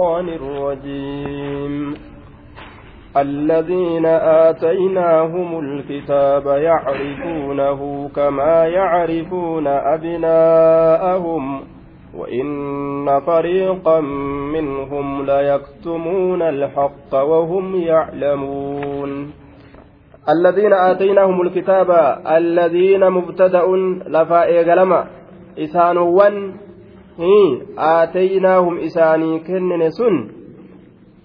الشيطان الرجيم. الذين آتيناهم الكتاب يعرفونه كما يعرفون أبناءهم وإن فريقا منهم ليكتمون الحق وهم يعلمون. الذين آتيناهم الكتاب الذين مبتدأ لفائق لما إسانوان aataynaahum isaanii kennine sun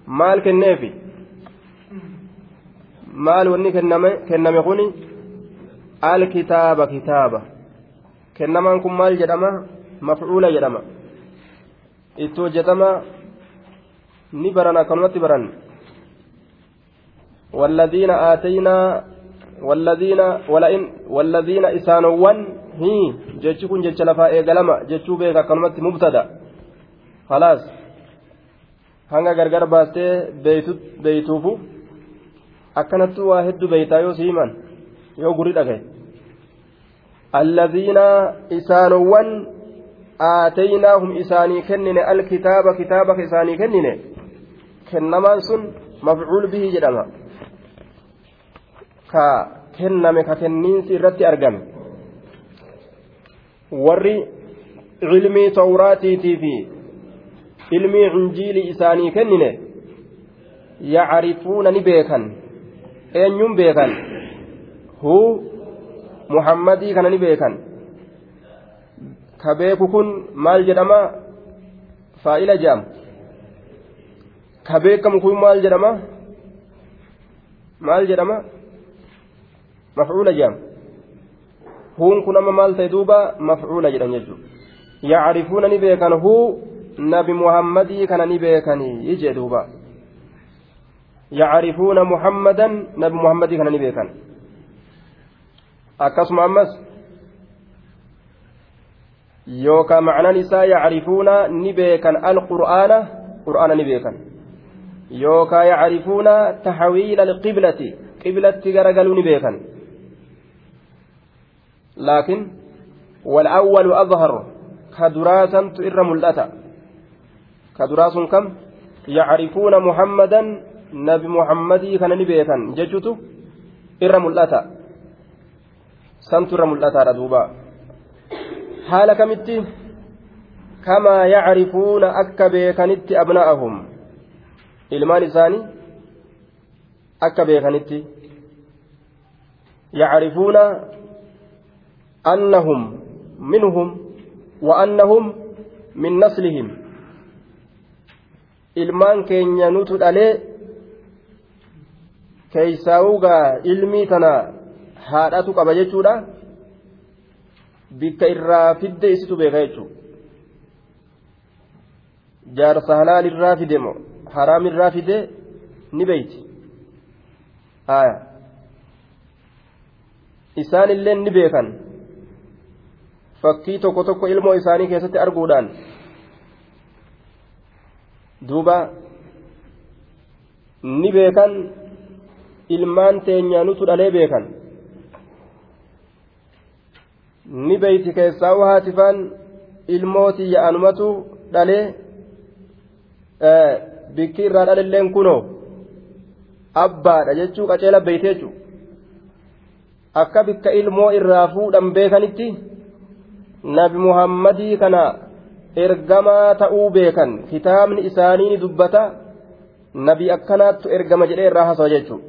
maal kenneefi maal wanni kenname kun alkitaaba kitaaba kennamaan kun maal jedhama mafcuula jedhama itti hojjetama ni baran akkanumatti baran والذين آتينا والذين ولئن والذين إسانوان Hmm, jechi kun jecha lafaa eegalama jechuu beeka akkanumatti mubtada. Khalaas. Hanga gargar baastee beeytuufu akkanatti waa hedduu beeytaa yoo siiman yoo gurri dhagaye alladhiina isaanowwan aataynaahum isaanii kennine alkitaaba kitaaba isaanii kennine kennamaan sun mafcuul bihii jedhama. Ka kenname ka kenniinsi irratti argame. Warri ilmii tawraatiitii fi ilmii injiilii isaanii kennine yacrifuuna ni beekan. Eenyuun beekan? Huu muhammadii kana ni beekan. Ka beeku kun maal jedhama? Faa'ila jaam ka beekamu kun maal jedhama? Maal jedhama? Mafcuula jaam amma maal ta'e duuba mafcuula jedhan jechuudha yacrifuuna ni beekan huu nabi muhammadii kana ni beekanii jee duuba yacrifuuna muhammadan nabi muhammadii kana ni beekan akkasuma ammas yookaan macnaan isaa yacrifuuna ni beekan alqur'aana qur'aana ni beekan yookaan yacrifuuna taxawiila alqiblati qiblatti garagaluu ni beekan laakiin والأول أظهر كدراسا إر ملأتا. كدراس كم؟ يعرفون محمدا نبي محمدي كان نبيكا ججتو إر ملأتا. سنت إر ملأتا ردوبا. حال كمتي؟ كما يعرفون أكا بيكنت أبناءهم. إلمان إساني أكا بيكنت يعرفون أنهم منهم وأنهم من نسلهم ilmaan keenya nutu dhalee keeysaawugaa ilmii tana haadhatu qaba jechuudha bikka irraa fidde isitu beeka jechuu jaarsa halaal irraa fide moo haraam irraa fide ni beeyti haya isaan illeen ni beekan fakkii tokko tokko ilmoo isaanii keessatti arguudhaan duuba ni beekan ilmaan teenyaa nutu dhalee beekan ni beeyti keessaa haatifaan ilmooti ya'anumatu dhalee bikki irraa dhalilleen kunoo abbaadha jechuu qaceela beeytee jechuu akka bikka ilmoo irraa fuudhan beekanitti. nabi muhammadii kana ergamaa ta'uu beekan kitaabni isaanii ni dubbata nabi akkanaattu ergama jedhee irraa hasawa jechuudha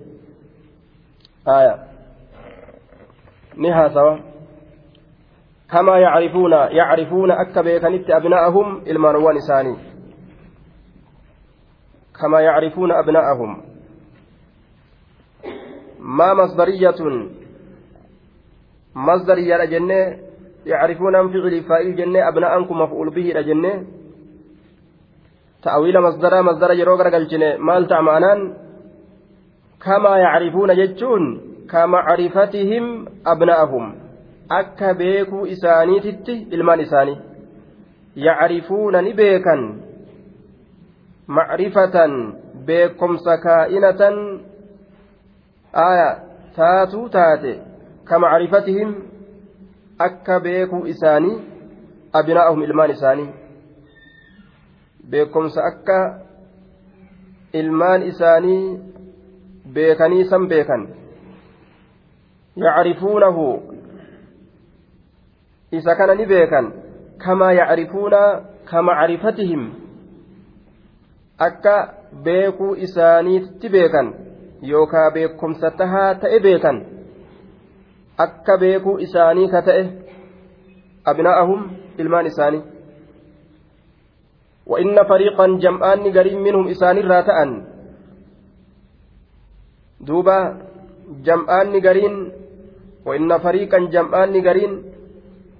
ni hasawa كما يعرفون يعرفون أكا بيكنت أبناءهم المانوان إساني كما يعرفون أبناءهم ما مصدرية مصدرية جنة يعرفون أن فعل فائل جنة أبناءكم مفعول به جنة تأويل مصدر مصدر يروغر قلجنة مال تعمانان كما يعرفون جتون كمعرفتهم أبناءهم akka beekuu isaaniititti ilmaan isaanii yacrifuuna ni beekan macrifatan beekomsa kaa'inatan aya taatuu taate ka macrifatihim akka beekuu isaanii abinaa'ahum ilmaan isaanii. Beekumsa akka ilmaan isaanii beekanii san beekan. Yacrifuunahu. Isa kana ni beekan. Kamaa yacrifuuna ka macrifatihim akka beekuu isaaniitti beekan. Yookaa beekumsa tahaa ta'e beekan akka beekuu isaanii ka ta'e abnaa'ahum ilmaan isaanii. وإن فريقا جمعان قريب منهم إسان الراتأن دوبا جمعان قرين وإن فريقا جمعان قرين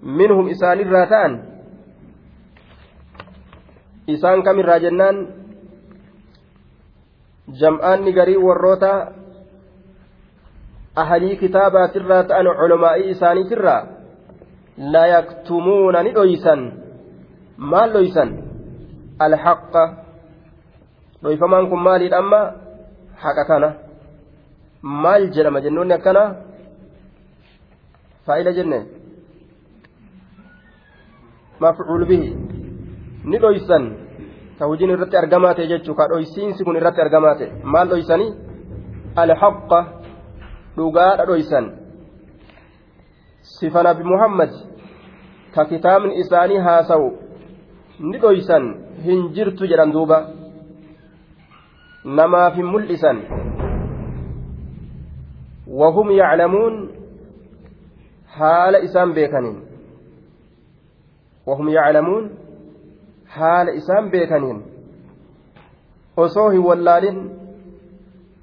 منهم إسان الراتأن إسان كم الراجنان جمعان قرين والروتا ahalii kitaabatirraa ta'an culmaa'ii isaaniitirraa la yaktumuuna ni dhoysan. Maal dhoysan? Alhaqa dhoyfamaan kun maaliidha amma? Haqa kana. Maal jedhama jennoonni akkana? Faa'ila jenne. Mafcuul bihi. Ni dhoysan. Ka hojiin irratti argamaa ta'e jechuu ka dhoysiinsi kun irratti argamaa ta'e. Maal dhoysanii? Alhaqa dhugaadha dhoysan sifa nabi muhammad ka kitaabni isaanii haasawu ni dhoysan hin jirtu jedhan duuba namaaf hin mul'isan wahum yaclamuun haala isaan beekaniin wahum yaclamuun haala isaan beekaniin osoo hin wallaalin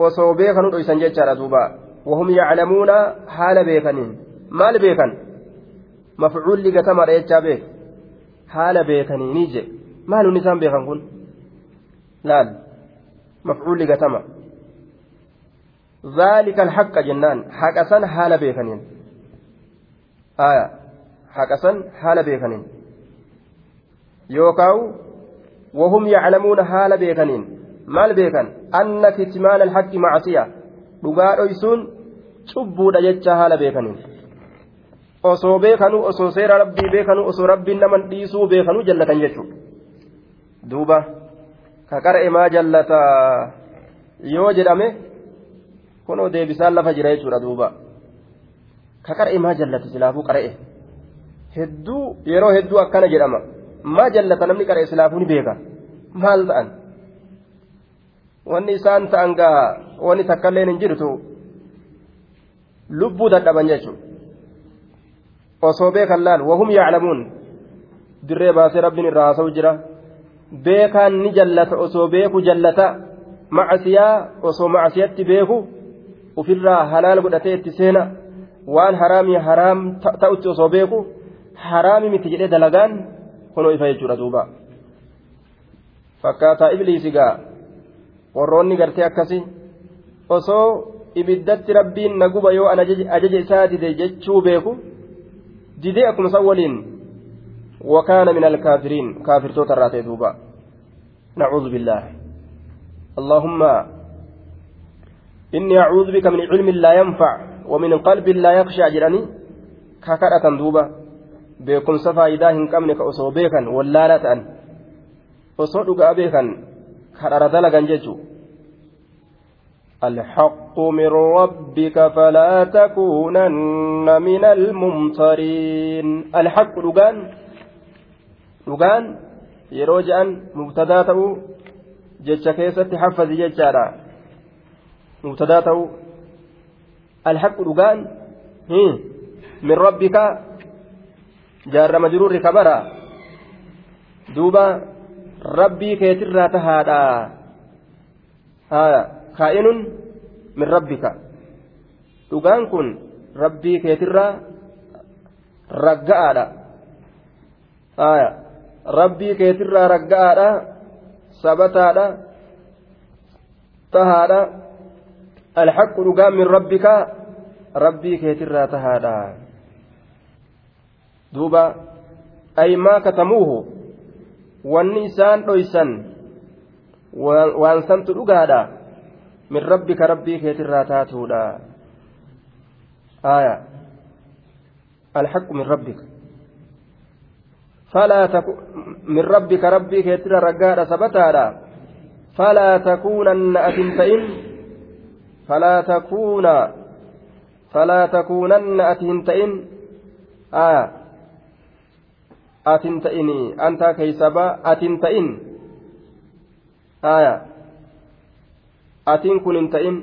osoo beekanu dhoysan jechaadha duuba wahum yaclamuuna haala beekaniin maal beekan mafcuulli gatamaadha jechaa beek haala beekaniinii jedhe maalun isaan beekan kun laal mafcuulli gatama ذلك الحق جنان حقسن حال بيكنين آية حقسن حال بيكنين يوكاو وهم يعلمون حال بيكنين مال بيكن أن كتمان الحق معصية dhugaa dhoysuun cubbuudha jecha haala beekaniin osoo beekanuu osoo seera rabbii beekanuu osoo rabbiin naman dhiisuu beekanuu jallatan jechuudha duuba ka qara'e maa jallata yoo jedhame kunoo deebisaan lafa jira jechuudha duuba ka qara'e maa jallata silaafuu qara'e hedduu yeroo hedduu akkana jedhama maa jallata namni qara'e silaafuu ni beeka maal ta'an wanni isaan ta'an gaa wanni takkaillee hin jirtu lubbuu dadhaban jechuudha osoo beekan laal wahum yaclamuun dirree baasee rabbiin irraa haasa'u jira. Beekaan ni jallata osoo beeku jallata macasiyaa osoo macasiyatti beeku ufirraa halaal godhatee itti seena waan haraamii haraam ta'utti osoo beeku haraami miti jedhee dalagaan kunoo ifa jechuudha duuba. Fakkaataa ibliisigaa warroonni gartee akkasi osoo ibiddatti rabbiin na guba yoo ajaja isaa dide jechuu beeku didee akkuma san waliin وكان من الكافرين كافر توتر راتي دوبا نعوذ بالله اللهم إني أعوذ بك من علم لا ينفع ومن قلب لا يخشع جراني كاكرة دوبا بكم سفا إذا هنكمنك أصو بيكا ولا لا تأن أصو دقا بيكا كرر دلقا ججو الحق من ربك فلا تكونن من الممترين الحق yeroo je'an mubtadaa ta'uu jecha keessatti haffazi jechaadha mubtadaa ta'uu alhaqu dhugaan min rabbika jaarra majruurri kabara duuba rabbii keetirraa tahaadha haya kaa'inun min rabbika. Dhugaan kun rabbii keetirraa ragga'aadha. Rabbii keetirraa ragga'aadha sabataadha tahaadha. Alhaqu dhugaan min rabbika rabbii keetirraa tahaadha. Duuba ay maa katamuuhu? Wanni isaan dhoysan waan santu dhugaadha min rabbika rabbii keetirraa taatuudha aya alhaqu min rabbika فلا تكن من ربك ربي كيتر رقادا سبتادا. فلا تكونن أتنتئن. فلا تكون فلا تكونن أتنتئن. آه أتنتئني. أنت كيسبا أتنتئن آية أتن كن انتئن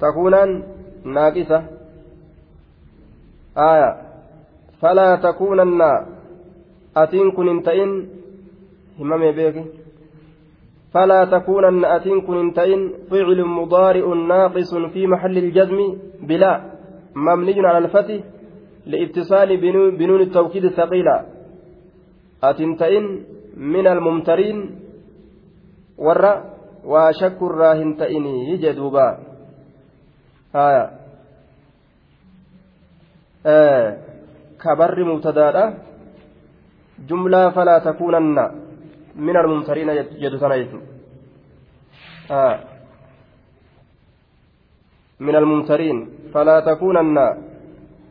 تكونن ناقصة آية فلا تكونن أتن كن انتئن همم بيك فلا تكونن أتن كن انتئن فعل مضارع ناقص في محل الجزم بلا مبني على الفتح لاتصال بنون التوكيد الثقيلة أتنتئن من الممترين ور وشك الراهن تئني يجدوبا آية. آه كبر مبتدأ جملة فلا تكونن من الممترين جدتنا آه من الممترين فلا تكونن.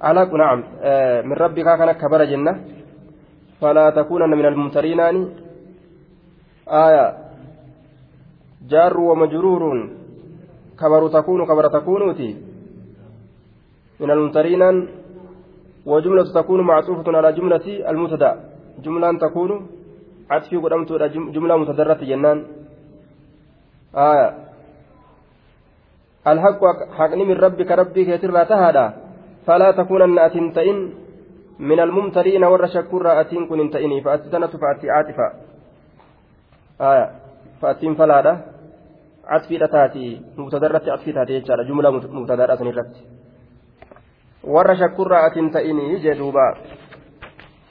على نعم. آه من ربك كان كبر جنة. فلا تكونن من الممترين آية. جار ومجرور. كبر تكون كبر تكونوتي من الممترين وجملة تكون معطوفة على جملة المبتدأ. جملة تكون عطفي قدمت جملة متدرة جنان. آية. الحق حقني من ربك ربك يترى تهدى. فلا تكونن أتنتئن. من الممترين ور شكر أتين كن انتئني. فأتي سنة فأتي عاطفة. آية. فأتين فلادة عطفي تاتي مبتدرة عطفي تاتي جملة مبتدرة سنرتي warra shakkurraa atin ta'inii jee duuba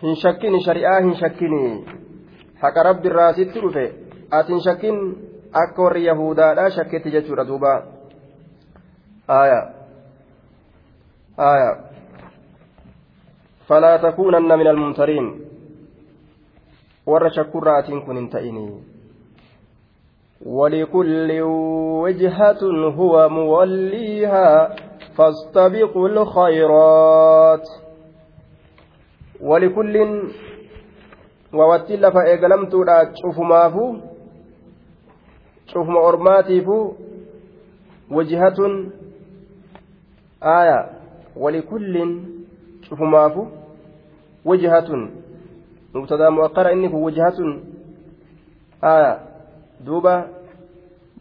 hin shakkini shari'aa hin shakkini haqa rabbiirraa sitti dhufe atin shakkin akka warri yahudaadhaa shakketti jechuudha duuba aya aya فلا تكونن من الممترين shakkurraa atiin kun hin ta'inii ولكل وجهة هو موليها فاستبقوا الخيرات. ولكل ووتل فإيقلمت لا تشوف مافو تشوف أرماتيفو وجهة آية. ولكل شوف مافو وجهة. مبتدا مؤخر إنك وجهة آية. دوبا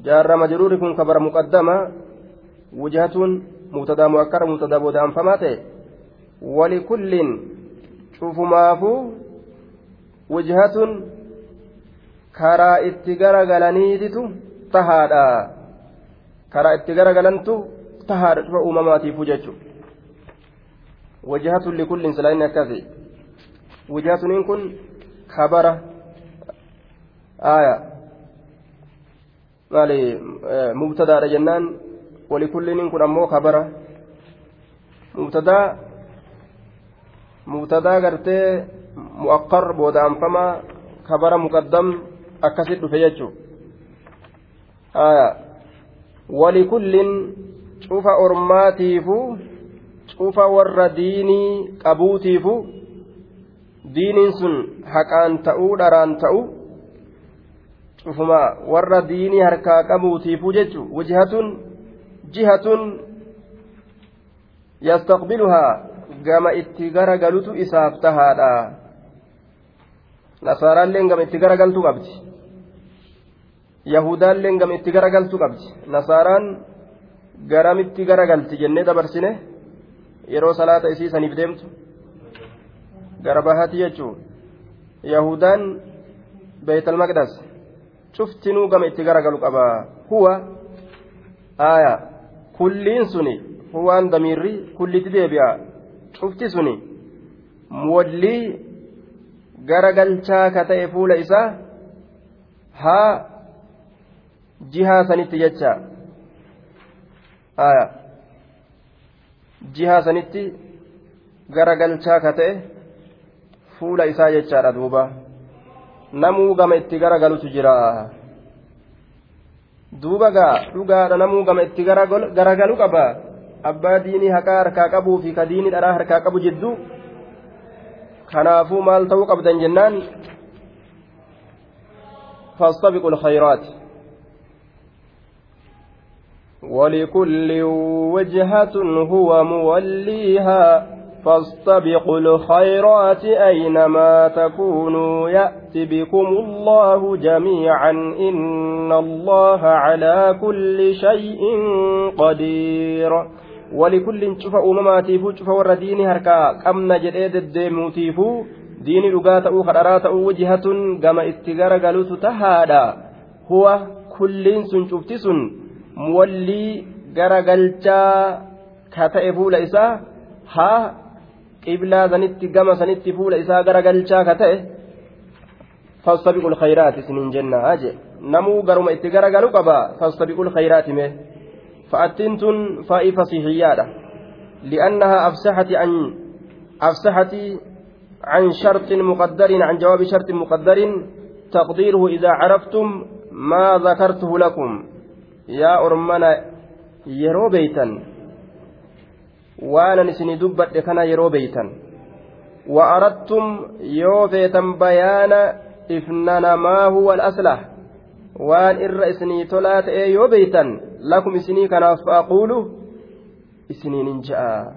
جار مجرور كن كبر مقدمة وجهة مبتدا مؤكر مبتدا بودا أنفماته ولكل شوف مافو وجهة tahaadha karaa itti garagalantu tahaadha dhufa uumamaatiifu jechu wajhatun likullin silaa inni akkasi wajhatuniin kun kabara aya maali Eh, mubtadaadha jennaan. Walikulliin kun ammoo kabara mubtadaa mubtadaa gartee mu'aqqar booda anfamaa kabara muqaddam akkasit dhufe jechuun walikulliin cufa ormaatiifu cufa warra diinii qabuutiifu diiniin sun haqaan ta'uu dharaan ta'uu. Cufuma warra diinii harkaa qabuutiifuu jechu wajhatun jihatun yastaqbiluhaa gama itti garagalutu isaaf tahaadha. Nasaaraalleen gama itti garagaltu qabdi. Yahudaalleen gama itti garagaltu qabdi. Nasaaraan garamitti garagalti jennee dabarsine yeroo salaata isii saniif deemtu. Gara bahati jechuun. Yahudaan beeytal maqdas cuftinuu gama itti garagalu qaba huwa aayaa kulliin suni huwaan damiirri kullitti deebi'a cufti suni muwallii garagalchaa ka ta'e fuula isaa haa jihaa sanitti jecha aayaa jihaa sanitti garagalchaa ka ta'e fuula isaa jechaadha duuba namuu gama itti garagalutu jira duuba gaa dhugaadha namuu gama itti garagalu qaba abbaa diinii haqaa harkaa qabuu fi ka diinii dharaa harkaa qabu jidduu kanaafuu maal ta'uu qabdan jennaan فاستبقوا الخيرات ولكل وجهة هو موليها فاستبقوا الخيرات أينما تكونوا يأت بكم الله جميعا إن الله على كل شيء قدير ولكل شوف أمماتيفو شوف ور ديني هركا قمنا جديد dhugaa ta'uu kadharaa ta'uu jihatun gama itti garagalutu tahaadha huwa kulliin sun cufti sun muwallii garagalchaa ka ta'e haa qiblaa sanitti gama sanitti fuula isaa garagalchaa ka ta'e fastabiqu lkhayraati isiniin jennaa jee namuu garuma itti garagalu qaba fastabiqu lkhayraati mee fa'attiin tun faa'ii fasihiyyaadha li'annahaa afsaxati an afsaxati عن شرط مقدر عن جواب شرط مقدر تقديره إذا عرفتم ما ذكرته لكم يا أرمنا يرو بيتا waanan isinii dubbadhe kana yeroo beeytan. Wa'arattum yoo feetan bayaana ifnanamaa huwa al-aslah. Waan irra isinii tolaa ta'ee yoo beeytan lakum isinii kanaaf faaquulu isiniin hin ja'a.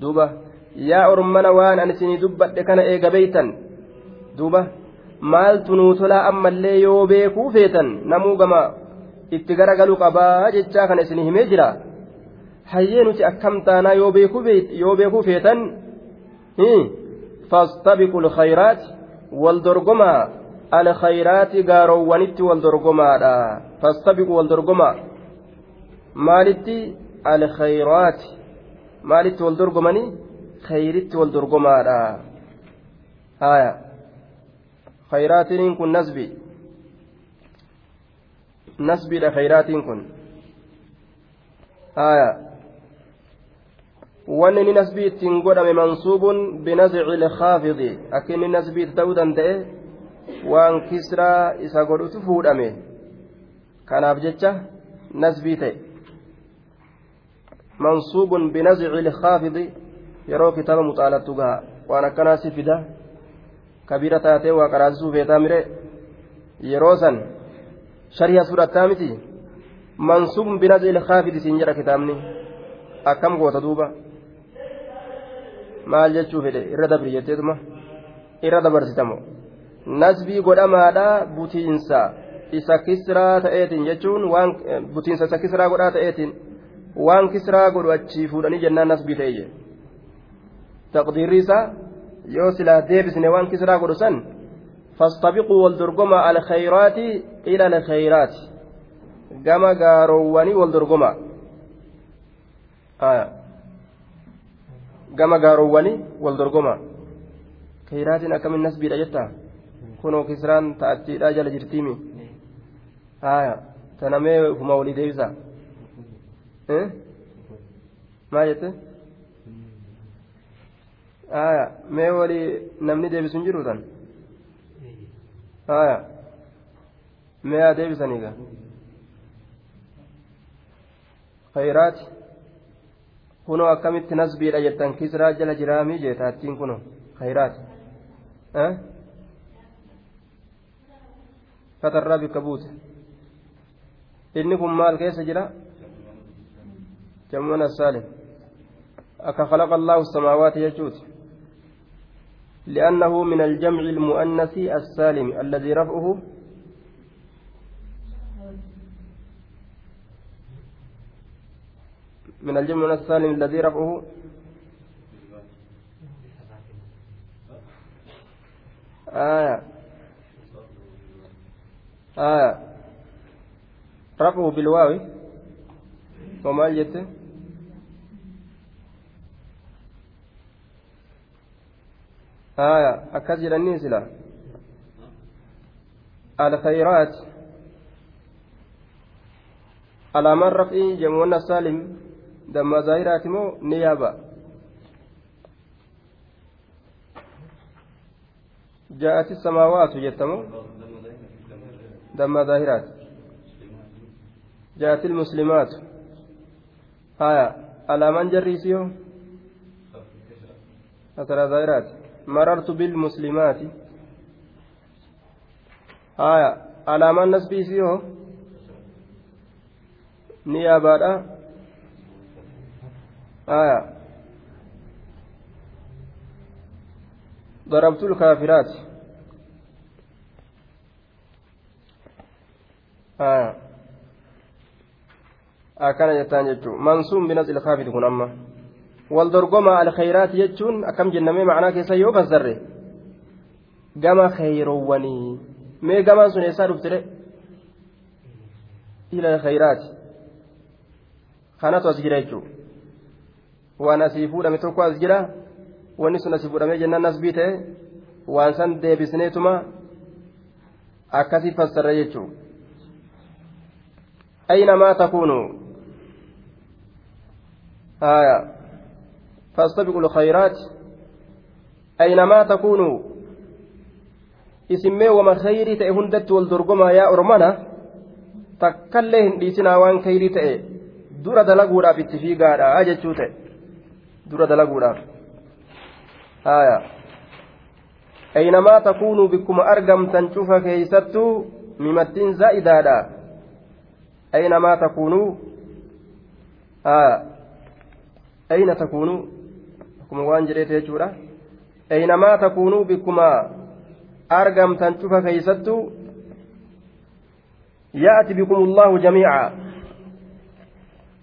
Duuba yaa ormana waan an isinii dubbadhe kana eega beeytan? Duuba maaltu nuu tolaa ammallee yoo beekuu feetan namuu gama itti gara galu qabaa jechaa kana isinii himee jira. Hayyee nuti akkam taanaa yoo beekuu feetan fastabiqu lkhayraat wal dorgomaa alkhayraati gaaroowwanitti wal dorgomaadha fastabiqu wal dorgomaa maalitti alkhayraati maalitti wal dorgomanii khayritti wal dorgomaadha haya khayraatiin kun nasbi nasbiidha khayraatiin kun haya wanni ni nasbii ittiin godhame mansuubun binazci ilkaafidi akka inni nasbii ta'uu danda'e waan kisraa isa godhutu fuudhame kanaaf jecha nasbii ta'e mansuubun binazci ilkaafidi yeroo kitaaba muxaalattu gaha waan akkanaa si fida kabiira taatee waa qaraasisuu feetaa mire yeroo san shari'a fudhattaa miti mansuubun binazi ilkaafidi siin jedha kitaabni akkam goota duuba maal jechuu fedhe irra dabri jetteetuma irra dabarsitamo nasbii godhamaadha butiinsa isa kisraa ta'eetiin jechuun waan butiinsa isa kisraa godhaa ta'eetiin waan kisraa godhu achii fuudhanii jennaan nasbii ta'e jedhe taqdiirri isaa yoo silaa deebisne waan kisraa godhu san fastabiquu wal dorgomaa alkhayraati ila alkhayraati gama gaaroowwanii wal dorgomaa gama gaaroowwanii wal dorgomaa kayraatiin akkamin nasbiidha jettaa kunoo kisraan ta'attiidhaa jala jirtiimi haya tanamee ufuma walii deebisa maal jette aya mee walii namni deebisu hin jiru tan aya mee haa deebisaniiga khayraati kunoo akkamitti nasbiidha jettan kisraa jala jiraamii jeetaattiin kunoo khayraati fatarraa bikka buute inni kun maal keessa jira jammuun assaalim akka khalaqa allaahu samaawaati jechuuti لأنه من الجمع المؤنث السالم الذي رفعه من الجمع السالم الذي رفعه؟ آية. آية. رفعه بالواو. وما جته آية. أكثر النيسلة الخيرات على من رفعي جمعنا سالم دم ظاهرات مو نيابة. جاءت السماوات جتمو دم ظاهرات. جاءت المسلمات. آية. على من جريسيو؟ أترى ظاهرات. مررت بالمسلمات. آية. على من نسبي فيه ni aya ضربت الكافرات آه. akkana jettaan jechuun mansuun binas ilkaafiti kun amma wal dorgoma alkhayraati jechuun akkam jennamee macnaa keessa yoo fassarre gama khayroowwanii mee gamaan sun eessaa dhuftire ila alkhayraati waan asii fuudhame tokko as jira. Wanni sun asii fuudhamee jennaan as biite. Waan san deebisneetuma akkasii fassarra jechuu aynamaa takuunu? Haya fastabiqu lkhayraat aynamaa takuunu? Isinmee wama khayrii ta'e hundatti wal dorgomaa yaa ormana? Takkallee hin dhiisinaa waan khayrii ta'e dura dalaguudhaaf itti fiigaadha jechuu ta'e. Dura dalaguudhaaf haya aynamaa takuunuu bikkuma argamtan cufa keeysattuu mimattiin zaa'idaadha aynamaa takuunuu haya ayna takuunuu akkuma waan jedheete jechuudha aynamaa takuunuu bikkuma argamtan cufa keeysattuu يأتي بكم الله جميعا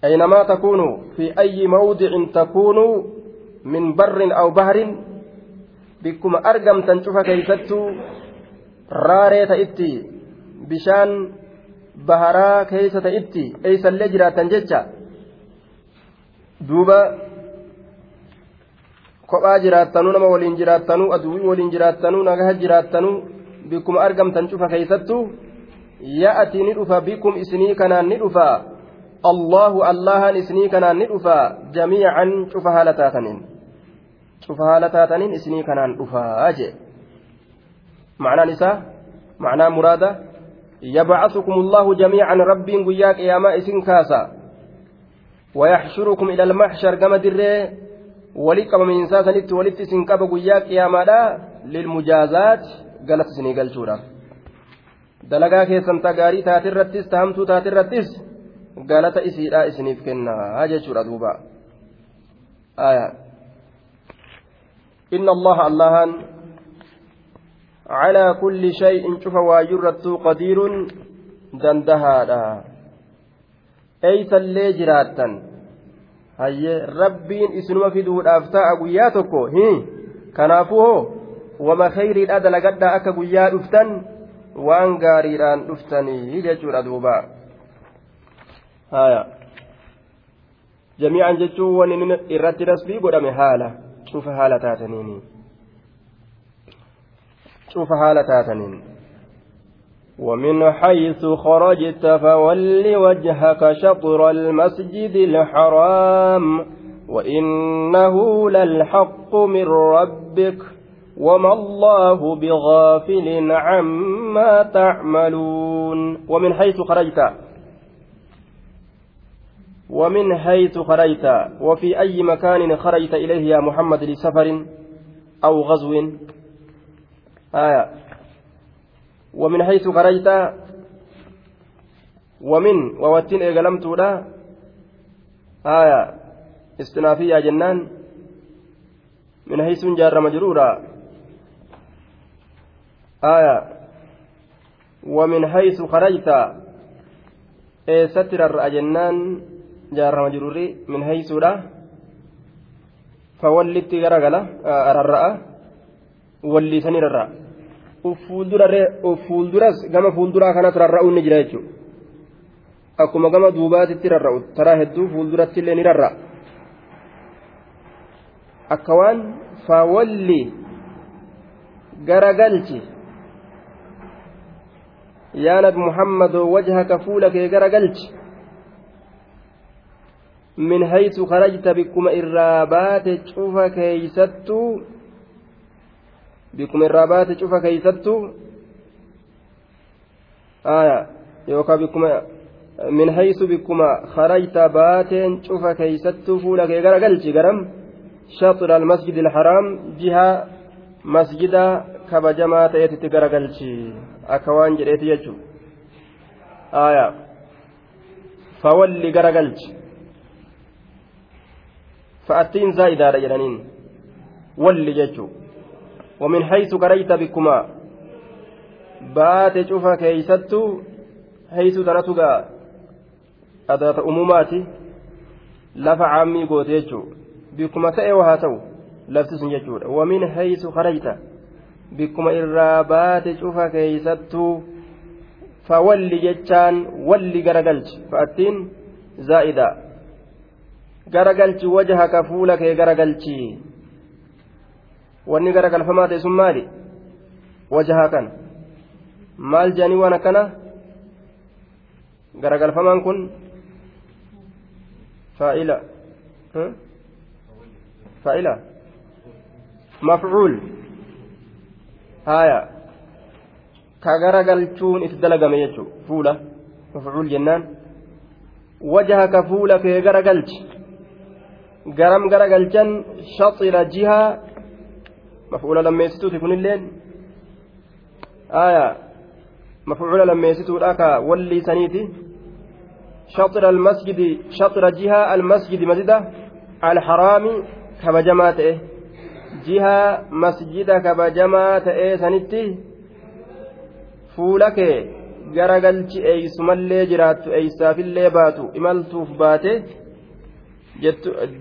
أينما تكونوا في أي موضع تكونوا من بر أو بحر بكم أرقم تنشوف كيستو راريت إتي بشان بهرا كيسة إتي أيس اللجرة تنججة دوبا kophaa jiraattanuu nama waliin jiraattanuu aduwwii waliin jiraattanuu nagaha jiraattanuu bikkuma argamtan cufa keeysattuu ya'atii ni dhufa bikum isinii kanaan ni dhufa allahu allahan isinii kanaan ni dhufa jamiican cufa haala taataniin cufa haala taataniin isinii kanaan dhufaa jee نساء معنى مرادة يبعثكم الله جميعا ربي قياك يا ما إسن كاسا ويحشركم إلى المحشر كما دري كما من إنسان إسن كابا قياك يا ما للمجازات قالت سني قال شورا dalagaa keessan tagaarii taatirrattis tahamtuu taatirrattis galata isiidha isiniif kennaa jechuudha duuba. Inna allaha allahan كل شيء شوف واجرت قدير دندهادا أيس اللي جراتا هي ربين اسنما في دور أفتاء قياتكو هي كنافوه وما خير الأدى لقد أكا قيات أفتن waan gaariidhaan dhuftanii jechuudha duuba. Haya jamiican jechuun wani irratti rasbii godhame haala cufa haala taataniini cufa haala taataniin ومن حيث خرجت فول وجهك شطر المسجد الحرام وإنه للحق من ربك وما الله بغافل عما تعملون ومن حيث خرجت ومن حيث خرجت وفي أي مكان خرجت إليه يا محمد لسفر أو غزو؟ آية. ومن حيث خرجت ومن ووتين إيقلمت لا آية. استنافية جنان. من حيث جار مجرورا؟ آية. ومن حيث خرجت ستر الرأجنان جار مجروري من حيث لا فولت غرغلة أررأ ولي سنير الرأ fuulduras gama fuulduraa kanatti rarra'uun ni jira jechuudha akkuma gama duubaatitti rarra'u taraa hedduu fuulduratti illee ni rarra'a akka waan faawalli garagalchi yaa nabi muhammadoo wajhaka fuula kee garagalchi min haysu karajta bikkuma irraa baate cufa keeysattuu bikkuma irraa baate cufa keeysattuu aya yookaa bikkuma min haysu bikkuma karajta baateen cufa keeysattuu fuula kee garagalchi garam shaxra almasjidi alharaam jiha masjida kabajamaa ta'eetitti garagalchi akka waan jedheeti jechu aya fawalli garagalchi fa'attiin zaa'idaadha jedhaniin walli jechuu ومن حيث قريت بكما. بات شوفا كيستو. حيث ترتقى أداة أموماتي. لفع عمي قوتيجو بكما تأي وهاتو. لفتسن ججود ومن حيث خرجت بكما إرابات شوفا كيستو. فولي جتان ولي غرقلت فأتين زائدة غرقلت وجهك فولك غرقلتي wanni garagalfamaa ta'e sun maali wajahaa kan maal jedhanii waan akkana garagalfamaan kun faa'ila faa'ila mafcuul haya ka garagalchuun itti dalagame jechuu fuula mafcuul jennaan wajaha ka fuula kee garagalchi garam garagalchan shaxira jihaa مفعول لميستوتي كنilleen آية مفعول لميستوudha ka walli saniiti شطر المسجد شطر جهة المسجد مسجد الحرام كبجما تئه جهة مسجد كبجما تئه سنتي فولك garagalchi eeysumallee jiraattu eeysaafillee baatu imaltuuf baate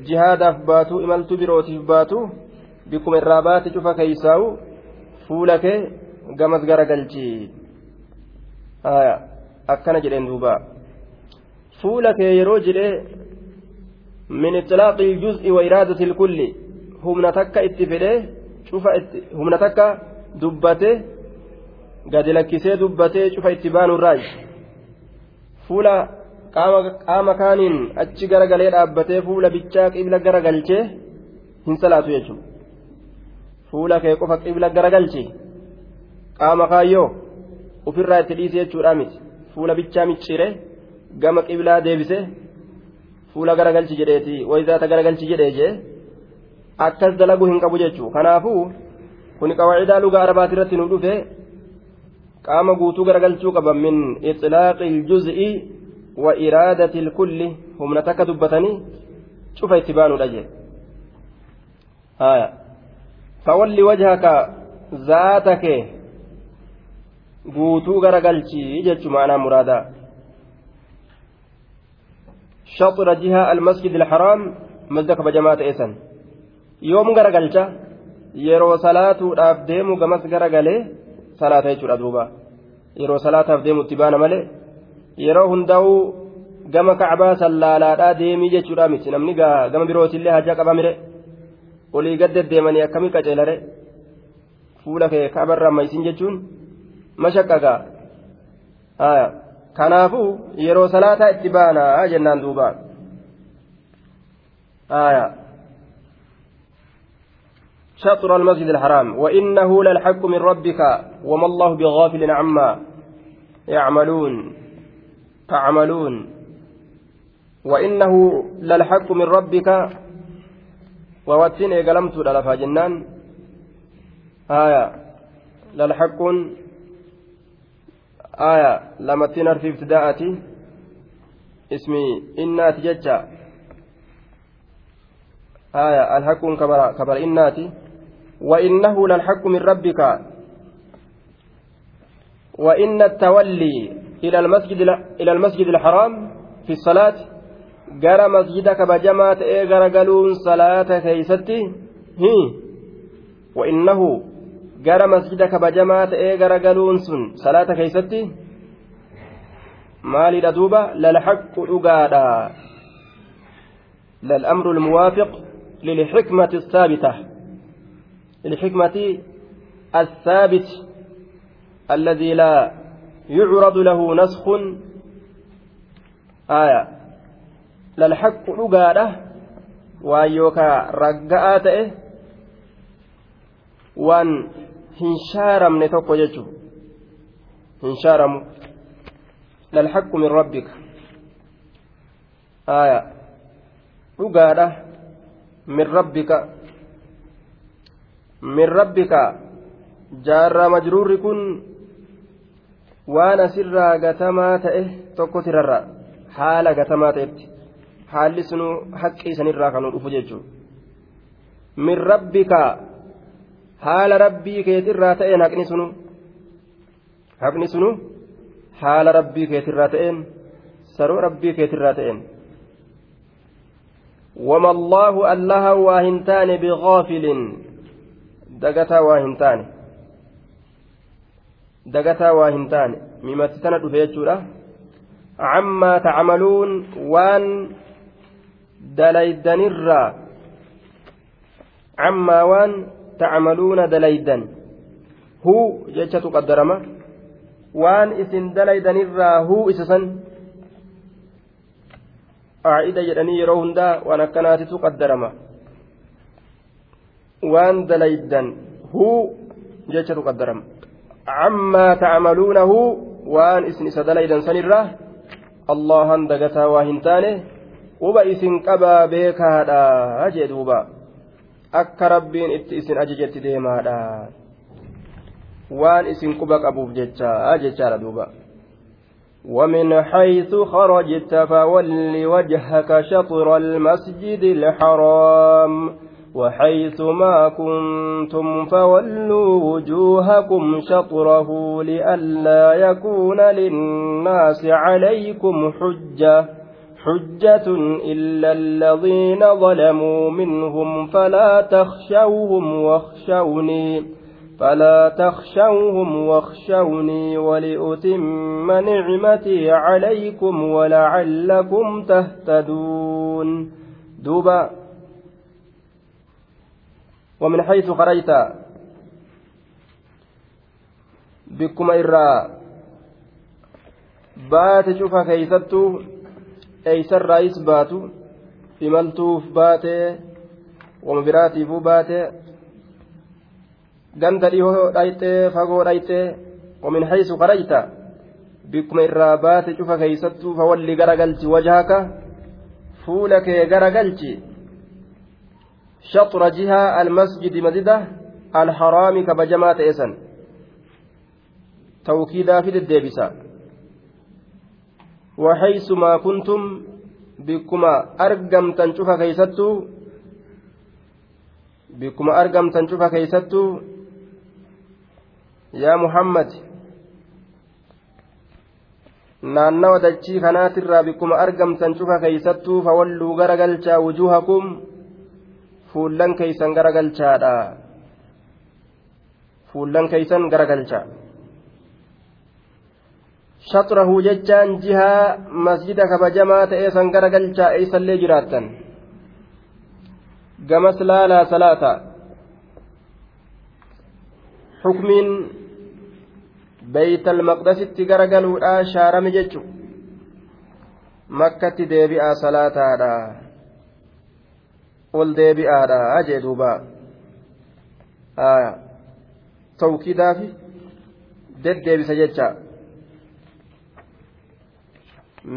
Jihaadaaf baatu imaltuu birootiif baatu bikkuma irraa baate cufa keeysaa'u fuula kee gamas garagalchi akkana jedheen duuba. Fuula kee yeroo jedhee min itlaaqi iljuz'i wa iraadati ilkulli humna takka itti fedhee cufa humna takka dubbate gadi lakkisee dubbatee cufa itti baanurraayi fuula qaama kaaniin achi garagalee dhaabbatee fuula bichaa qibla garagalchee hin salaatu jechuudha. Fuula kee qofa qibla garagalchi qaama kaayyoo ofirraa itti dhiise jechuudha miti. Fuula bichaa micciire gama qiblaa deebise fuula garagalchi jedheeti wayzaata garagalchi jedhee jee akkas dalaguu hin qabu jechuu kanaafuu kun qawaacidaa lugaa arabaati irratti nu dhufe qaama guutuu garagalchuu qaba min ixlaaqi iljuz'i humna takka dubbatanii cufa itti baanuudha jee fawalli wajhaka zaata kee guutuu garagalchii jechu maanaa muraadaa شطر جهة المسجد الحرام مزدك بجماعة إيسان يوم غرقلشا yeroo salaatuudhaaf deemu gamas garagalee salaata jechuudha duuba yeroo salaataaf deemu itti baana malee yeroo hundaa'uu gama kacbaa sallaalaadhaa deemii jechuudha miti namni gama birootillee hajaa qaba mire olii gad deddeemanii akkamii qaceelare fuula kee kaabarraa maysin jechuun mashaqqagaa kanaafuu yeroo salaataa itti baanaa jennaan duuba شطر المسجد الحرام وإنه للحق من ربك وما الله بغافل عما يعملون تعملون. وإنه للحق من ربك. وواتين إيقلمت للفا جنان. آية. للحق. آية. لما تنر في ابتداءتي. اسمي إنات ججا آية. الحق كبر, كبر إناتي. وإنه للحق من ربك. وإن التولي إلى المسجد إلى المسجد الحرام في الصلاة masjida kabajamaa ta'ee garagaluun salaata keeysatti hi wa'innahu gara masjida kabajamaa ta'ee garagaluun sun salaata keeysatti maalidha duuba lalhaqqu dhugaadha للأمر الموافق للحكمة الثابتة للحكمة الثابت الذي لا يعرض له نسخ آية ragga'aa ta'e waan hin shaaramne tokko jechu hin shaaramu lalhaqqu min rabbika aya dhugaadha min rabbika min rabbika jaarraa majruurri kun waan asirraa gatamaa ta'e tokko tirarra haala gatamaa ta'etti haalli sunuu haqqii sanirraa kan dhufu jechuudha min rabbika haala rabbii keetirraa ta'een haqni sunu haqni sunu haala rabbii keetirraa ta'een saroo rabbii keetirraa ta'een وما الله الله واهنتان بغافل دقتا واهنتان دقتا واهنتان مما تتنا دفيتشورا عما تعملون وان دليدنرا عما وان تعملون دليدا هو جيتشة قدرما وان اسم دليدنرا هو اسسا qaacida jedhanii yeroo hundaa waan akkanaatitu qaddarama. Waan dalaydan huu jechatu qaddarama. Isin isa dalaydan sanirraa allahan dagataa waa hin taane quba isin qabaa beekaadha jee duuba akka rabbiin itti isin ajajetti deemaadha waan isin quba qabuuf jecha jechaadha duuba ومن حيث خرجت فول وجهك شطر المسجد الحرام وحيث ما كنتم فولوا وجوهكم شطره لئلا يكون للناس عليكم حجة حجة إلا الذين ظلموا منهم فلا تخشوهم واخشوني فلا تخشوهم واخشوني ولأتم نعمتي عليكم ولعلكم تهتدون. دوبا ومن حيث خرجت بكم إرى بات شوف كيستو أيسر رئيس باتو إملتوف باتي ومبراتي فو باتي ganda dhihoo dhayxee fagoo dhayxee ومن حيث خرجت بكم الرابات شوف كيست فولي غرقلت وجهك فولك غرقلت شطر جهة المسجد مددة الحرام كبجمات إسن توكيدا في الديبسة وحيث ما كنتم بكما أرقمتن شوف كيستو بكما أرقمتن شوف كيستو yaa muhammad naannawa dachii kanaatirraa bikkuma argamtan cufa keeysattuu fawalluu garagalchaa wujuhakum fuullan keeysan garagalchaadha fuullan keeysan garagalcha shaxrahu jechaan jihaa masjida kabajamaa ta'ee san garagalchaa eeysallee jiraattan? Gamas laalaa salaata. Xukmiin beeytal maqdasitti garagaluudhaa shaarame jechu. Makkatti deebi'aa salaataadha ol deebi'aadha jee duuba tawkiidaafi deddeebisa jecha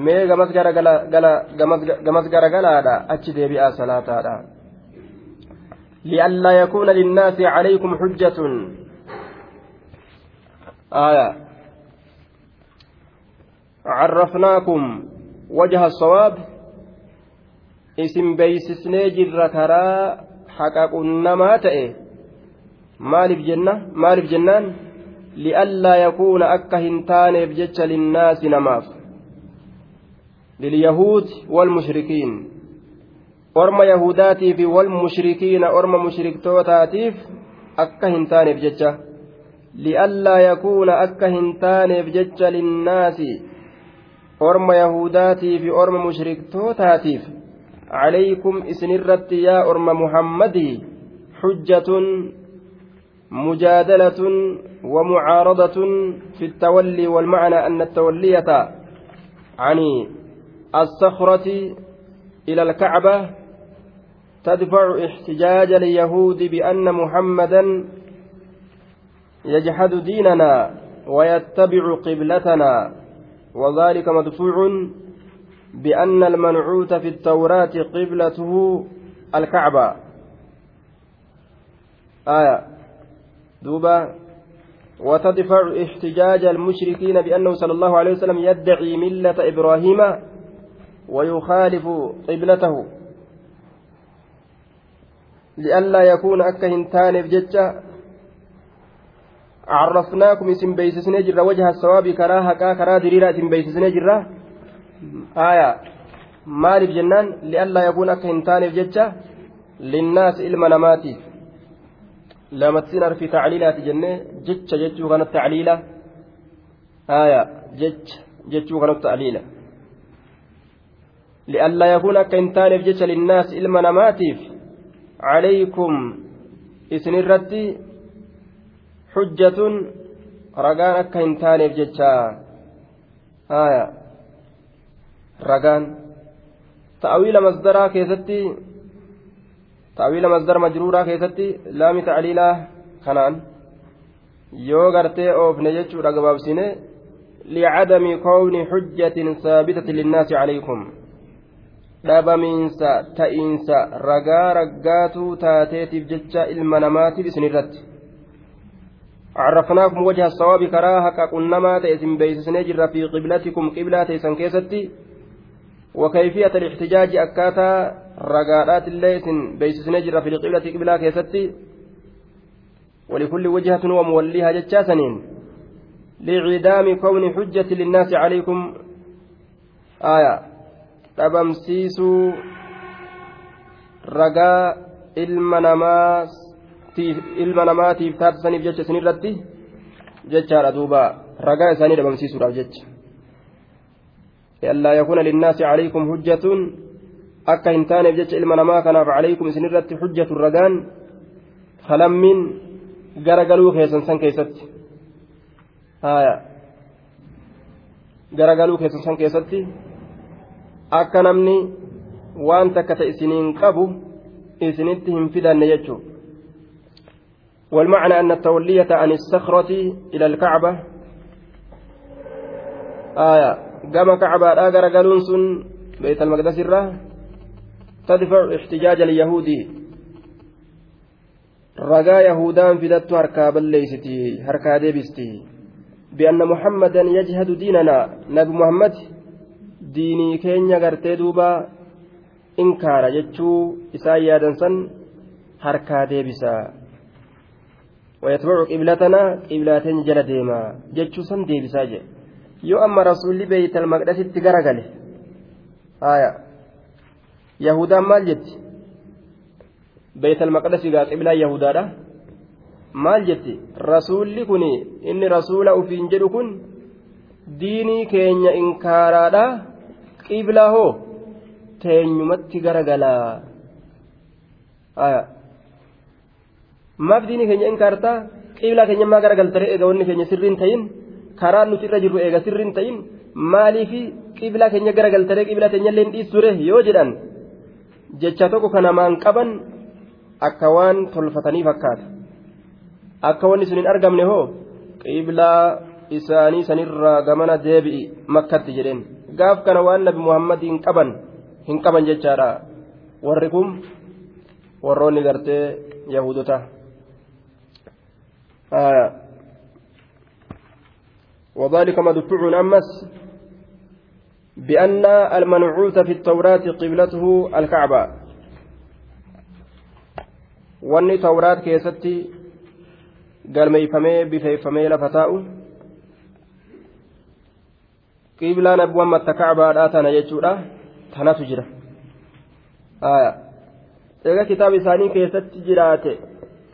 mee gamas garagalaadha achi deebi'aa salaataadha li'allaa yakuuna linnaasi calaykum xujjatun آية عرفناكم وجه الصواب اسم بيسسني جر كرا حققنا تئه maaliif jenna maaliif jennaan li'allaa yakuuna akka hin taaneef jecha linnaasi namaaf lilyahuud walmushrikiin orma yahudaatii fi walmushrikiina orma mushriktootaatiif akka hin taaneef jecha li'allaa yakuuna akka hin taaneef jecha linnaasi orma yahudaatii fi orma mushriktootaatiif calaykum isinirratti yaa orma muhammadii xujjatun مجادلة ومعارضة في التولي والمعنى أن التولية عن الصخرة إلى الكعبة تدفع احتجاج اليهود بأن محمدا يجحد ديننا ويتبع قبلتنا وذلك مدفوع بأن المنعوت في التوراة قبلته الكعبة. آية. دوبا وتدفع احتجاج المشركين بأنه صلى الله عليه وسلم يدعي ملة إبراهيم ويخالف قبلته. لئلا يكون أكا هنتان بججة. عرفناكم اسم بيسسنا جرة وجه الصواب كراها كرا اسم بيسسنا آية akka hin taaneef jecha linnaas ilma namaatiif lamattiin arfi tacliilaati jennee jecha jechuu kanatti tacliila aya jecha jechuu kanatti tacliila li'allaa yakuun akka hin taaneef jecha linnaas ilma namaatiif calaykum isin irratti xujjatun ragaan akka hin taaneef jecha aya ragaan. Ta'awiila masdaraa keessatti ta'awiila masdara majruuraa keessatti laami ta'aliilaa kanaan yoo gartee oofne jechuudha gabaabsine licadami kowni xujjatin saabitati linnaasi calaykum dhabamiinsa ta'iinsa ragaa raggaatuu taateetiif jecha ilma namaatiif isin irratti. Carrafnaakum wajha sawaabi karaa haqa qunnamaa ta'e isin beeksisnee jirra fi qiblatikum qiblaa teessan keessatti وكيفية الاحتجاج أكاتا رقادات الليس بيسسني جرى في القبلة قبلة كيستي ولكل وجهة وموليها جتشاسنين لعدام كون حجة للناس عليكم آية dhabamsiisuu ragaa ilma namaatiif taasisaniif jecha isinirratti jechaadha duuba ragaa isaanii dhabamsiisuudhaaf jecha لئلا يكون للناس عليكم حجة ilma namaa kanaaf calaykum isin irratti xujjatu ragaan falammiin garagaluu keessan san keessatti garagaluu keessan san keessatti akka namni waan takka ta isiniin qabu isinitti hin fidanne jechuudha والمعنى أن التولية عن الصخرة إلى الكعبة آية قام كعبة آجر قالون سن بيت المقدس الراه تدفع احتجاج اليهود رجا يهودان فدت هركا بليستي هركا ديبستي بأن محمدا يجهد ديننا نبي محمد diinii keenya gartee duuba inkaara jechuu isaan yaadan san harkaa deebisa wayatbacu qiblatanaa qiblaateenya jala deema jechuu san deebisaa jedhe yoo amma rasuulli beeytal maqdasitti garagale haya yahudaan maal jetti? Beeytal maqdasigaa qiblaa yahudaadha maal jetti? Rasuulli kun inni rasuula ufiin jedhu kun diinii keenya inkaaraadha qiblaa hoo? Teenyumatti garagalaa maaf diinii keenya inkaartaa? Qiblaa keenya maa garagaltare eega wanni keenya sirriin ta'in karaan nuti irra jirru eega sirriin ta'in maaliifi qiblaa keenya garagaltare qiblaa keenyallee hin dhiisture? Yoo jedhan jecha tokko kanamaan qaban akka waan tolfatanii fakkaata akka wanni sun hin argamne hoo qiblaa isaanii sanirraa gamana deebi'i makkatti jedheen. Gaaf kana waan nabi muhammad hin qaban hin qaban jechaadha. Warri kun warroonni gartee yahudota وذلك مدفوع أمس بأن المنعوت في التوراة قبلته الكعبة وأن توراة كيستي قال ميفمي بفيفمي لفتاؤ qiblaan abbuun matta kacbaadhaa tana jechuudha tanatu jira eega kitaaba isaanii keessatti jiraate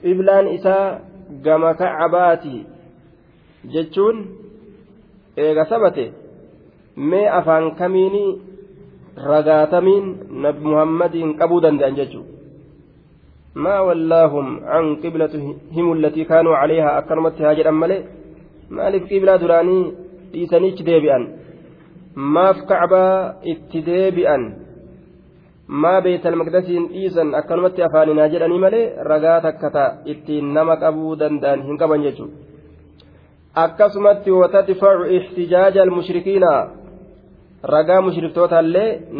qiblaan isaa gama kacabaati jechuun eega sabate mee afaan kamiini ragaatamiin nabi muhammadiin qabuu danda'an jechuudha ما ولاهم عن قبلة هم التي كانوا عليها أكرمت هاجر أمالي مالف قبلة دراني dhiisaniichi deebi'an maaf kacbaa itti deebi'an maa beeytal maqdasiin dhiisan akkanumatti afaaninaa jedhanii malee ragaa takka ta'a ittiin nama qabuu danda'an hin qaban jechuudha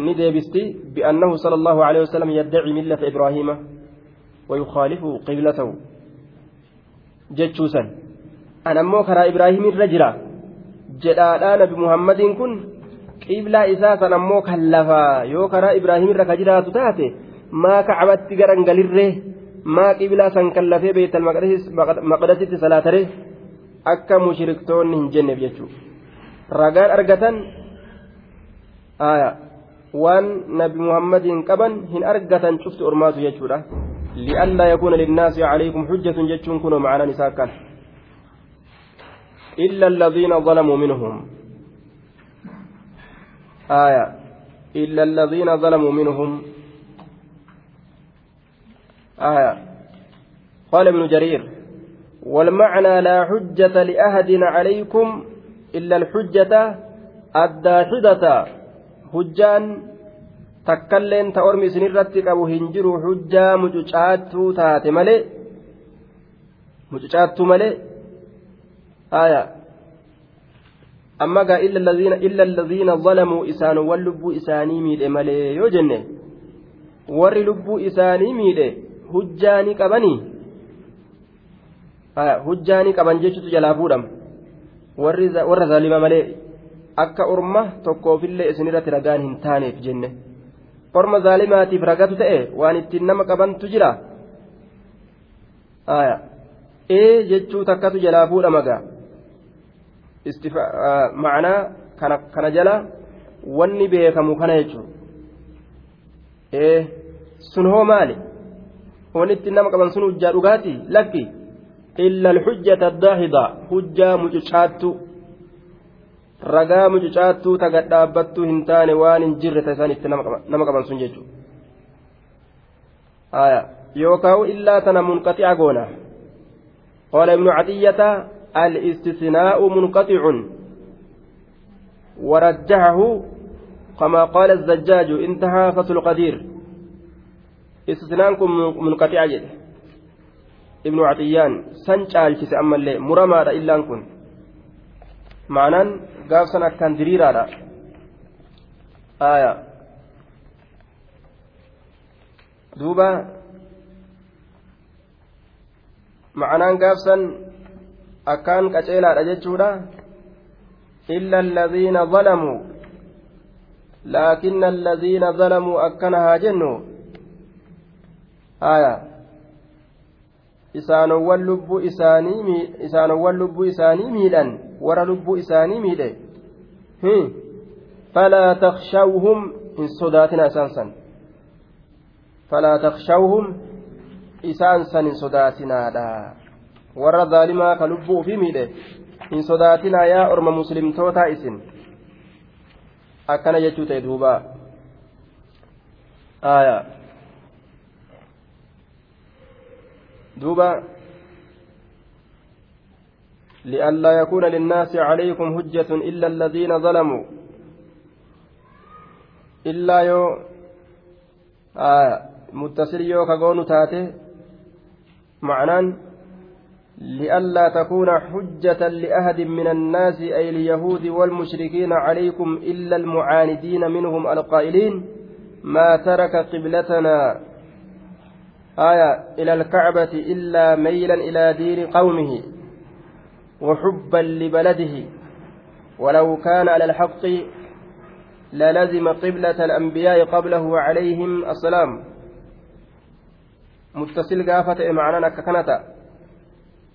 Ni deebisti bi'annahu sala allahu alehi wasalam yaddaci millata ibraahiima wayukaalifu qiblatahu jechuusan an ammoo karaa ibraahiim irra jira jedhaadhaa nabi muhammadiin kun qiblaa isaa san ammoo kan lafaa yoo karaa ibraahimirra ka jiraatu taate maa kacbatti garangalirree maa qiblaa san kan lafee beetal maqdasitti salaataree akka mushriktoonni hin jenneef jechuudha ragaan argatan waan nabi muhammadiin qaban hin argatan cufti ormaatu jechuudha li'allaa yakuuna linnaasi calaykum xujjatun jechuun kunoo macanaan isaa kan إلا الذين ظلموا منهم آية إلا الذين ظلموا منهم آية قال ابن جرير والمعنى لا حجة لأحد عليكم إلا الحجة الداحدة حجان ormi isinirratti qabu hin jiru hujjaa mucucaattuu taate malee mucucaattuu malee aya amma gaa illa alladhiina zalamuu isaanowwan lubbuu isaanii miidhe malee yoo jenne warri lubbuu isaanii miidhe hujjaani qabanii hujjaani qaban jechutu jalaa fuudhama warra zaalima malee akka orma tokkoofillee isinirratti ragaan hin taaneef jenne orma zaalimaatiif ragatu ta'e waan ittiin nama qabantu jira ee jechuu takkatu jalaa fuudhama gaa macnaa kana jala wanni beekamu kana jechuun ee sun hoo maali wanni ittiin nama qaban sun hujjaa dhugaati lakki ragaa mucucaattuu taga dhaabbattuu hin taane waan hin jirre ta isaan itti nama qaban sun jechuudha yookaan illaa tana munqaxi'a goona qaala ibnu cadiyyata الاستثناء منقطع ورجحه كما قال الزجاج انتهى فتح القدير استثناءكم منقطع جده كيس أما اللي مرمى إلا كن معنى قاف سنة كان دريرا آية دوبا معنى قاف سن akkaan qaceelaadha jechuudha alladhiina zalamuu laakinna alladhiina zalamuu akkana haa jennu haya isaanowwan lubbuu isaanii miidhan warra lubbuu isaanii miidhe falaa takshawhum hin sodaatina isaan san falaa takshawhum isaan san hin sodaatinaadha warra zaalimaa ka lubbuu ufii miidhe hin sodaatinaa yaa orma muslimtootaa isin akkana jechuu ta'e duuba aya duuba لئلا يكون للناس عليكم حجة إلا الذين ظلموا. إلا يو آه متصل يو كقول تاته معناه لئلا تكون حجة لأحد من الناس أي اليهود والمشركين عليكم إلا المعاندين منهم القائلين ما ترك قبلتنا. آية إلى الكعبة إلا ميلا إلى دين قومه وحبا لبلده. ولو كان على الحق للزم قبلة الأنبياء قبله عليهم السلام. متصل قافة معنى ككنتا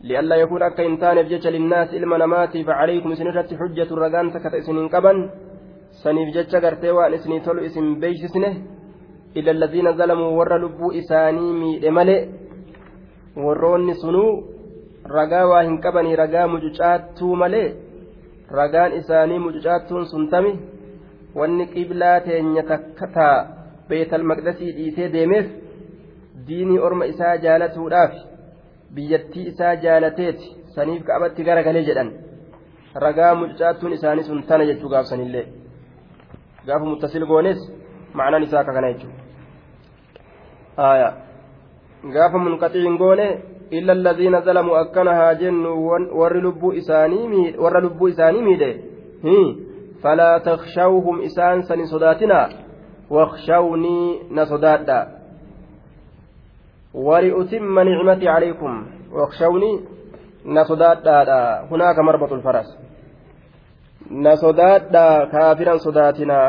لئلا يكون أكا إنتان بجج للناس إلما نماتي فعليكم سنرة حجة الرقان تكت إسنين قبا سنيف جج قرتي وأن إسني تلو إسن بيش سنه. إلا الذين ظلموا ور لبو إساني ميد ملئ warroonni sunuu ragaa waa hin qabanii ragaa mucucaattuu malee ragaan isaanii mucucaattuun sun tami wanni qiblaa teenya takka taa beetal maqdasii dhiisee deemeef diinii orma isaa jaalatuudhaaf biyyattii isaa jaalateeti saniif ka'abatti garagalee jedhan ragaa mucucaattuun isaanii sun tana jechuu gaafsanillee gaafa muttasil goones ma'anaan isaa akka kana jechuudha Illa alladhiina zalamuu akkana haa jennu warri lubbuu isaanii warra lubbuu isaanii miidhe falaa takshawhum isaan sani sodaatinaa wakshawnii na sodaadha ولأتم نعمتي عليكم واخشوني نصداد هناك مربط الفرس na sodaadhaa kaafiran sodaatinaa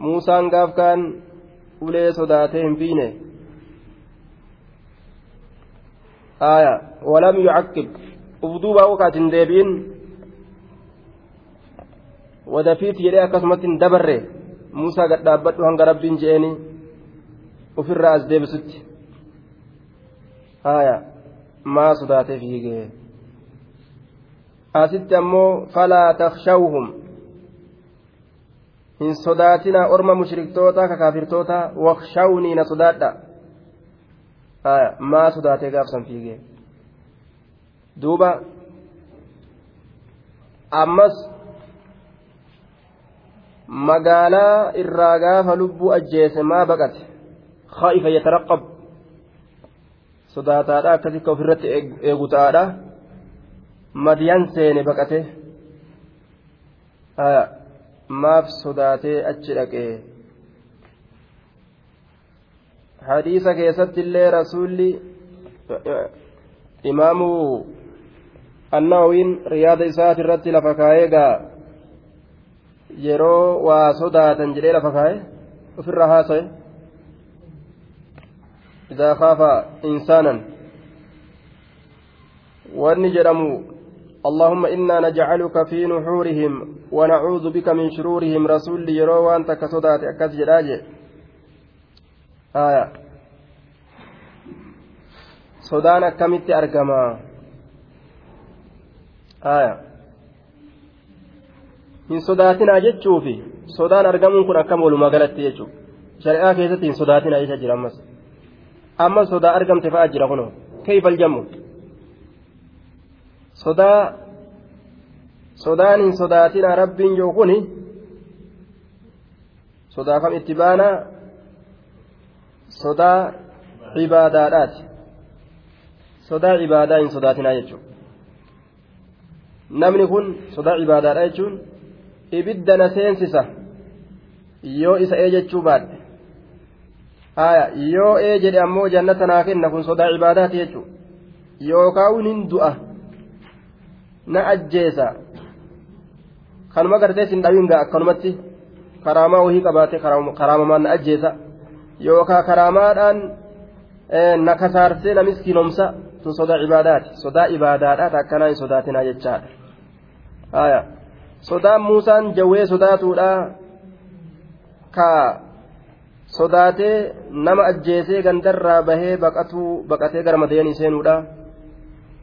duuba muusaan gaafkaan ulee sodaatee hin fiine. Aya walam yucaqqib uf duubaa wokaat hin deebi'in. Wadafiit jedhee akkasumatti hin dabarre. Muusaa gad dhaabbadhu hanga rabbiin je'eeni. Ufirraa as deebisutti. Aya maa sodaatee fiigee asitti ammoo falaa takshawhum hin sodaatina orma mushriktoota ka kaafirtoota wakshawnii na sodaadha. Maa sodaatee gaafsan fiigee? Duuba. Ammas magaalaa irraa gaafa lubbuu ajjeese maa baqate? Khaa'ifa yataraqab. Sodaataadha akkasi ka ofirratti eegu ta'aadha madiyaan seene baqate maaf sodaatee achi dhaqee. Hadiisa keessatti illee rasuulli imaamu annawawiin riyaada isaati irratti lafa kaayee gaa. Yeroo waa sodaatan jedhee lafa kaayee ofirraa haasa'e. Idaa khaafa insaanan. Wanni jedhamu اللهم إنا نجعلك في نحورهم ونعوذ بك من شرورهم رسول يرو وأنت كصدات أكس جراجة آية صدان أكمت أرقما آية sodaan argamuun kun akkam walumaa galatti jechuudha shari'aa keessatti hin sodaatinaa isa jira ammas amma sodaa argamte fa'aa jira kunoo keeyfal jammu sodaa sodaan hin sodaatina rabbiin yoo kuni sodaa kam itti baana sodaa cibaadaadhaati sodaa cibaadaa hin sodaatinaa jechuudha namni kun sodaa cibaadaadha jechuun ibidda na seensisa yoo isa ee jechuu baadhe haya yoo ee jedhe ammoo jannata naa kenna kun sodaa cibaadaati jechuudha yookaan hin du'a na ajjeesa kanuma gartee sin dhawiin gaa akkanumatti karaamaa wahii qabaate karaamamaan na ajjeesa yookaan karaamaadhaan na kasaarsee na miskiinomsa tun sodaa cibaadaati sodaa ibaadaadhaati akkanaa sodaatinaa jechaadha sodaan muusaan jawwee sodaatuudha ka sodaatee nama ajjeesee gandarraa bahee baqatee gara madayanii seenuudha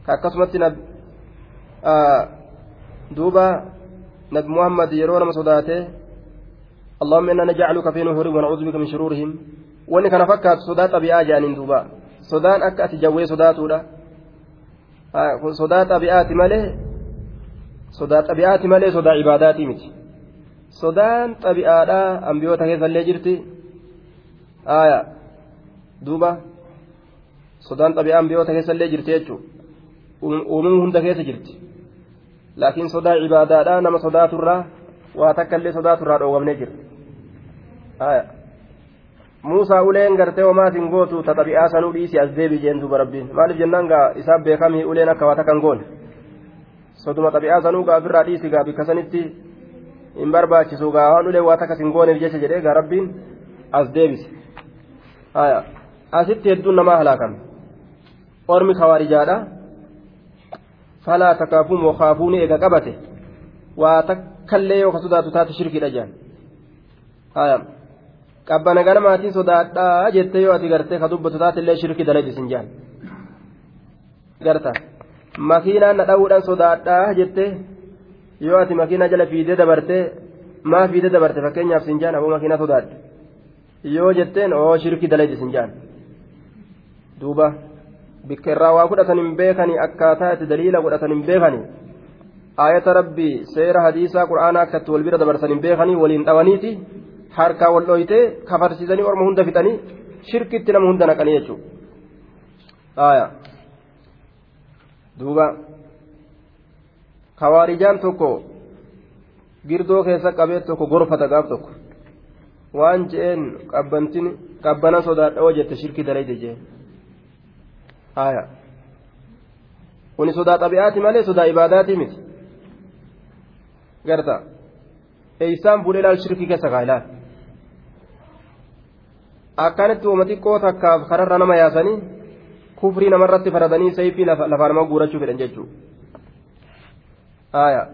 ka duuba nabi muhammad yeroo nama sodaatee اللهم إنا نجعلك في نحورهم ونعوذ بك من شرورهم. وإن كان فكات صداة طبيعة جانين دوبا. صدان أكا أتجوي صداتودا صداة طبيعة ماله صداة طبيعة ماله صداة عباداتي متي. صدان طبيعة أنبيوتا كيف اللي جرتي. آية. دوبا. صدان طبيعة أنبيوتا كيف اللي جرتي يجو. uumamuu hunda keessa jirti sodaaturraa waa takka illee sodaaturraa dhoowwamnee jira muusaa uleen gartee homaatiin gootu ta xabi'aa sanuu dhiisi as deebi jeen duuba rabbiin maaliif jennaan gaa isaaf beekamii uleen akka waa takka hin goone soduma xabi'aa sanuu gaa ofirraa dhiisi gaa bikka sanitti hin barbaachisu gaa waan uleen waa takkas hin gooneef jecha jedhee gaa rabbiin as deebise asitti hedduun namaa halaakame ormi kawaarijaadha falaa takaafuun wakaafuun eega qabate waa takkallee yoo ka sodaatu taate shirkiidha jaan qabbana ganamaatiin sodaadhaa jettee yoo ati gartee ka dubbatu taatellee shirki dalagisiin jaan garta makiinaan na dha'uudhaan sodaadhaa jettee yoo ati makiinaa jala fiidee dabartee maa fiidee dabarte fakkeenyaaf siin jaan aboo makiinaa sodaadhe yoo jetteen oo shirki dalagisiin jaan duuba. Bikka irraa waa godhatan hin beekani akkaataa itti daliila godhatan hin beekani ayata rabbii seera hadiisaa qura'aanaa akka itti wal bira dabarsan hin beekanii waliin dhawaniiti harkaa wal dhoytee kafarsiisanii orma hunda fixanii shirkitti nama hunda naqanii jechuudha duuba kawaarijaan tokko girdoo keessa qabee tokko gorfata gaaf tokko waan je'een qabbantin qabbana sodaadha oo jette shirki dalayde haya kuni sodaa xabi'aati malee sodaa ibaadaati miti garta eeysaan bulee laal shirkii keessa kaa ilaal akkanitti uuma xiqqoo takkaaf kararra nama yaasanii kufrii namarratti faradanii sayfii lafaa nama guurachuu fedhan jechuudha aayaa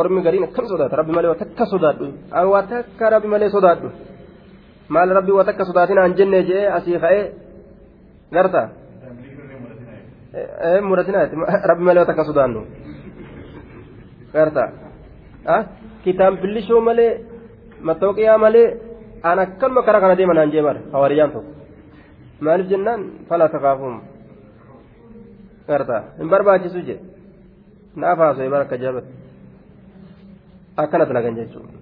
ormi gariin akkam sodaata rabbi malee waa takka sodaadhu waa takka rabbi malee sodaadhu maal rabbi waa takka sodaatinaan jenne jee asii ka'ee garta muratinaa rabbi malee takka sodaannu garta kitaan billishoo malee mattooqiyaa malee aan akkanuma karaa kana deeman aan jee mara hawaariyyaan tokko maaliif jennaan falaa takaafuun garta hin barbaachisu je naaf haasa'e bara akka jaabate akkana dalagan jechuudha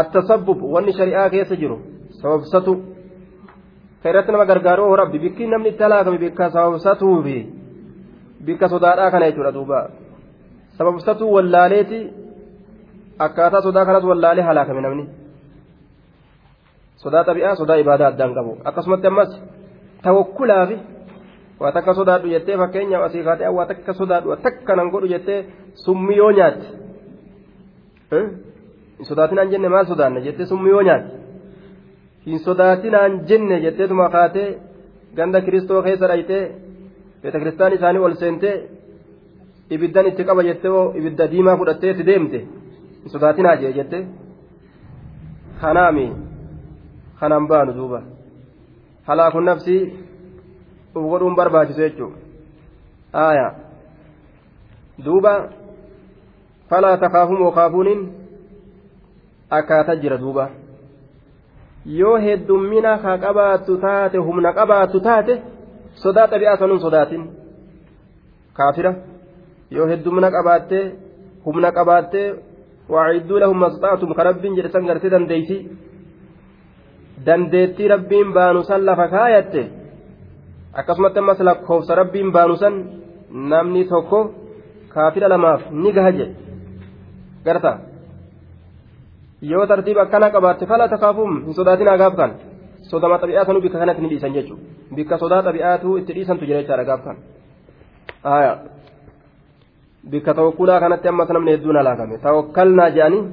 attasabbub wanni shari'aa keessa jiru sababsatu ka irratti nama gargaaruu rabbi bikki namni itti halaakame bikka sababsatuufi bikka sodaadhaa kana jechuudha duuba sababsatuu wallaaleeti akkaataa sodaa kanas wallaalee halaakame namni sodaa xabi'aa sodaa ibaadaa addaan qabu akkasumatti ammas tawakkulaafi waa takka sodaadhu jettee fakkeenyaaf asii kaatee waa takka sodaadhu takka nan godhu jettee summii yoo nyaatti hin sodaatinaan jenne maal sodaanne jettee summii yoo nyaatti hin sodaatinaan jenne jetteetuma kaatee ganda kiristoo keessa dhaytee beeta kiristaan isaanii ol seentee ibiddan itti qaba jettee ibidda diimaa fudhattee itti deemte hin sodaatinaa jee jette kanaami kanaan baanu duuba halaakun nafsii uf godhuun barbaachisu jechuudha aayaa duuba falaa takaafumoo kaafuuniin akkaataa jira duuba yoo heddummina haa qabaattu taate humna qabaattu taate sodaa xabi'aa sanuun sodaatin. Kaafira yoo heddummina qabaattee humna qabaattee waacidduu lahum masxaatum ka rabbiin jedhe san gartee dandeeyti. Dandeettii rabbiin baanu san lafa kaayatte akkasumatti ammas lakkoofsa rabbiin baanu san namni tokko kaafira lamaaf ni gaha jedhe garta yoo tartiiba akkana qabaatte fala takaafuum hin sodaatinaa gaaf kan sodama xabi'aatanu bikka kanatti ni dhiisan jechuudha bikka sodaa xabi'aatu itti dhiisantu jira jechaadha gaaf kan bikka tawakkulaa kanatti ammas namni hedduun halaakame tawakkalnaa jedhanii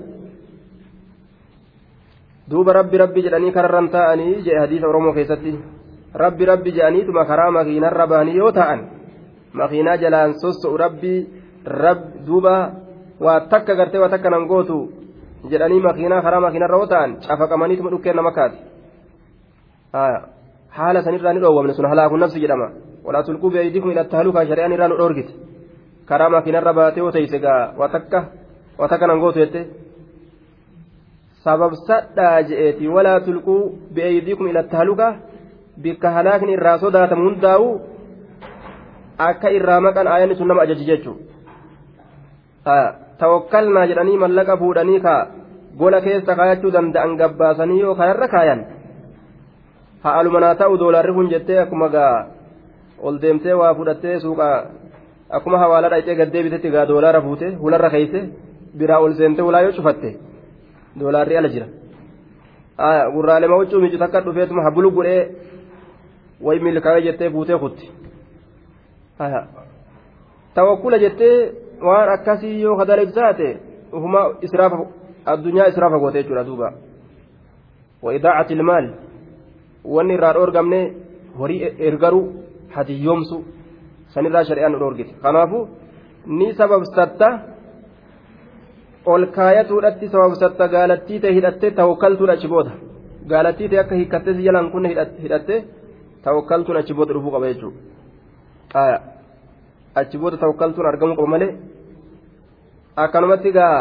duuba rabbi rabbi jedhanii kararran taa'anii jedhe hadiisa oromoo keessatti rabbi rabbi jedhaniituma karaa makiinarra bahanii yoo ta'an makiinaa jalaan sosso'u rabbi duuba waa takka gartee waa takka nan gootu jedhanii makiinaa karaa makiinarra yoo ta'an cafaqamaniituma dhukkeen nama kaati haala sanirraa ni dhoowwamne sun halaakun nafsi jedhama. Walaa tulquu beeydikum ila tahalukaa shari'aan irraa nu dhoorgite. Karaa makiinarra baatee yoo teeyse gaa waa takka waa takka nan gootu jette sababsadhaa je'eeti walaa tulquu beeydikum ila tahalukaa bikka halaakni irraa sodaatamu hundaa'u akka irraa maqan aayanni sun nama ajaji jechuudha tawakkalnaa jedhanii mallaqa fuudhanii kaa gola keessa kaayachuu danda'an gabbaasanii yoo kanarra kaayan ha'alumanaa ta'u doolaarri kun jettee akkuma gaa ol deemtee waa fudhattee suuqa akkuma hawaala dhayxee gaddeebitetti gaa doolaara fuute hularra keeyse biraa ol seentee hulaa yoo cufatte doolaarri ala jira gurraalee mawuccuu miicu takka dhufeetuma habulu godhee way milkaa'ee jettee fuutee kutti tawakkula jettee waan akkasii yoo kadalaysaate ufuma israafa addunyaa israafa goote jechuudha duuba wa'idaacati ilmaal wanni irraa dhoorgamne horii ergaruu hadiyyoomsu sanirraa shari'aan nu dhoorgite kanaafu ni sababsatta ol kaayatuudhatti sababsatta gaalattii ta'e hidhattee tawakkaltuudha achi booda gaalattii ta'e akka hiikkattee si jalaan kunne hidhattee tawakkaltuun achi booda dhufuu qaba jechuudha achi booda tawakkaltuun argamuu qaba malee akkanumatti gaa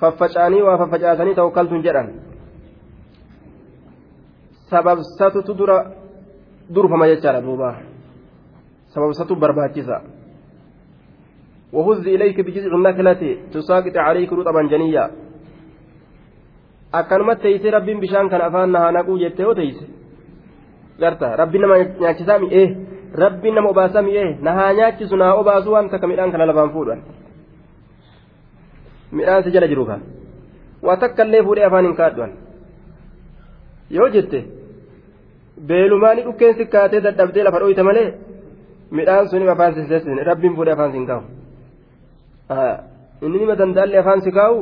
faffacaanii waa faffacaasanii tawakkaltuun jedhan sababsatutu dura durfama jechaadha duuba sababsatu barbaachisa وهز إليك بجذع النخلة تساقط عليك رطبا جنيا akkanumatti teeyse rabbiin bishaan kan afaan nahaa naquu jettee yoo teeyse garta rabbiin nama nyaachisaa mi'ee rabbiin nama obaasaa mi'ee nahaa nyaachisu naa obaasu waan takka midhaan kana lafaan fuudhan midhaan si jala jiru kan waa takka illee fuudhee afaan hin kaadhuan yoo jette beelumaani dhukkeen sikkaatee dadhabdee lafa dhoyte malee midhaan suni afaan siseessin rabbiin fuudhee afaan siin kaa'u inni nima danda'allee afaan si kaa'u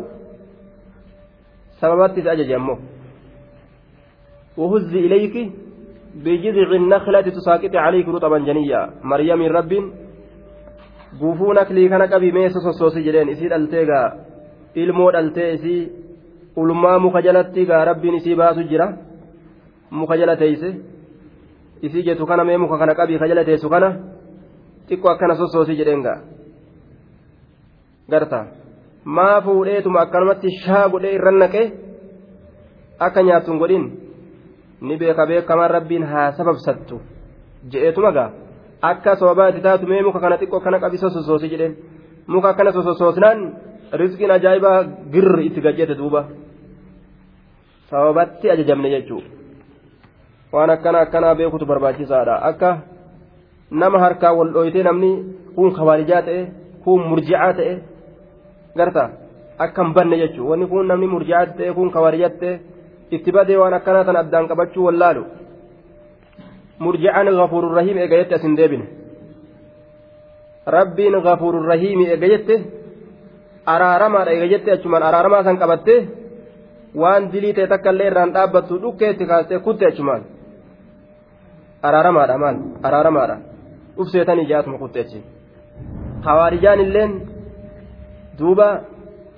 sababatti isa ajaje ammoo وهز إليك بجذع النخلة تساقط عليك رطبا جنيا مريم رب gufuu naklii kana qabi meessa sossoosi jedheen isii dhaltee gaa ilmoo dhaltee isii ulmaa muka jalatti gaa rabbiin isii baasu jira muka jala teeyse isii jettu kana mee muka kana qabii ka jala teessu kana xiqqoo akkana sossoosi jedheen garta maa fuudheetuma akkanumatti shaa godhee irran naqee akka nyaattuun godhin ni beeka beekamaan rabbiin haa sababsattu je'eetuma gaa akka sababaa itti taatu mee muka kana xiqqoo kana qabisa sossoosi jedheen muka akkana sossoosnaan rizqiin ajaa'ibaa girri itti gajjete duuba sababatti ajajamne jechuudha waan akkana akkanaa beekutu barbaachisaadha. Akka nama harkaa wal dhooytee namni kun kabaalijaa ta'e kun murjicaa ta'e garta akka hin banne jechuudha. Wanni kun namni murjicaa ta'e kun kabaalijaa ta'e itti badee waan akkanaa tan addaan qabachuu wallaalu. murjicaan gafuurun rahiim eega jette asin deebine? Rabbiin gafuurun rahiimi eega jette? Araaramaadha eega jette achumaan? Araaramaa san qabatte waan dilii ta'e takka illee irraan dhaabbattu dhukkeetti kaastee kutte achumaan araaramaadha maal? Araaramaadha. Dhufseetanii jaatuma kutte achi hawaarijaan illeen duuba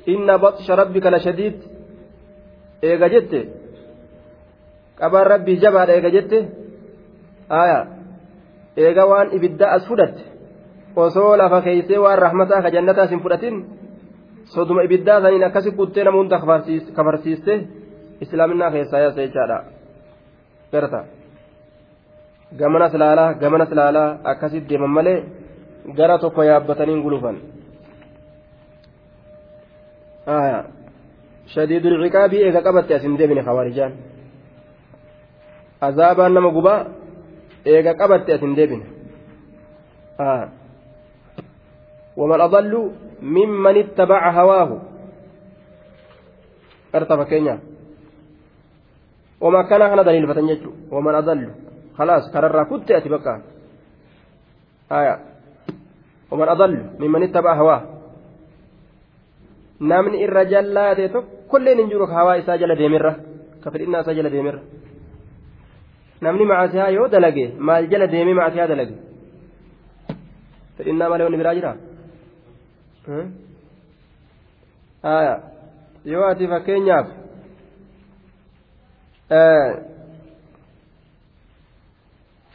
inna baxsha rabbika la shadiid. Eega jette? Qabaan rabbii jabaadha eega jette? Aya eega waan ibidda as fudhatte osoo lafa keeysee waan rahmataa ka jannataa sin fudhatin soduma ibiddaa saniin akkasi kuttee nama hunda kafarsiiste islaaminaa keessaa yaasa jechaadha. Garta gamanas laalaa gamanas laalaa akkasit deeman malee gara tokko yaabbataniin gulufan shadiidul ciqaabii eega qabatte asin deebine khawaarijaan azaabaan nama gubaa eega qabatte asin deebine ومن أضل ممن اتبع هواه قرطة فكينيا وما كان أنا دليل فتنجج ومن أضل خلاص كرر كنت أتي بقى آية ومن أضل ممن اتبع هواه namni irra jallaate tokkolleen hin jiru hawaa isaa jala deemirra ka fedhinnaa isaa jala deemirra namni macaasiyaa yoo dalage maal jala deemee macaasiyaa dalage fedhinnaa malee wanni biraa jira yoo ati fakkeenyaaf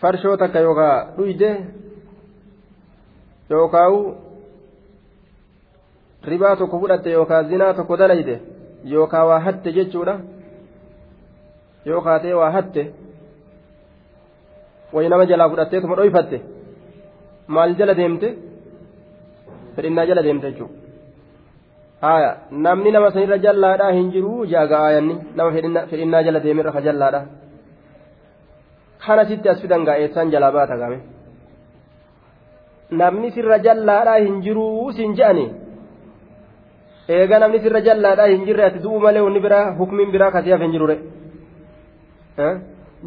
farshoo takka yookaa dhuyde yookaan ribaa tokko fudhatte yookaan zinaa tokko dalayde yookaan waa hatte jechuudha yoo kaatee waa hatte wayi nama jalaa fudhatteetuma dhoyfatte maal jala deemte fedhinnaa jala deemte jechuudha haya namni nama sanirra jallaadhaa hin jiru jaaga aayanni nama fedhinnaa jala deemirra ka jallaadha kana sitti as fidan gaa'eessaan jalaa baata game namni sirra jallaadhaa hin jiruu siin je'ani eega namni sirra jallaadhaa hin jirre ati du'u malee wanni biraa hukmiin biraa kasiyaaf hin jirure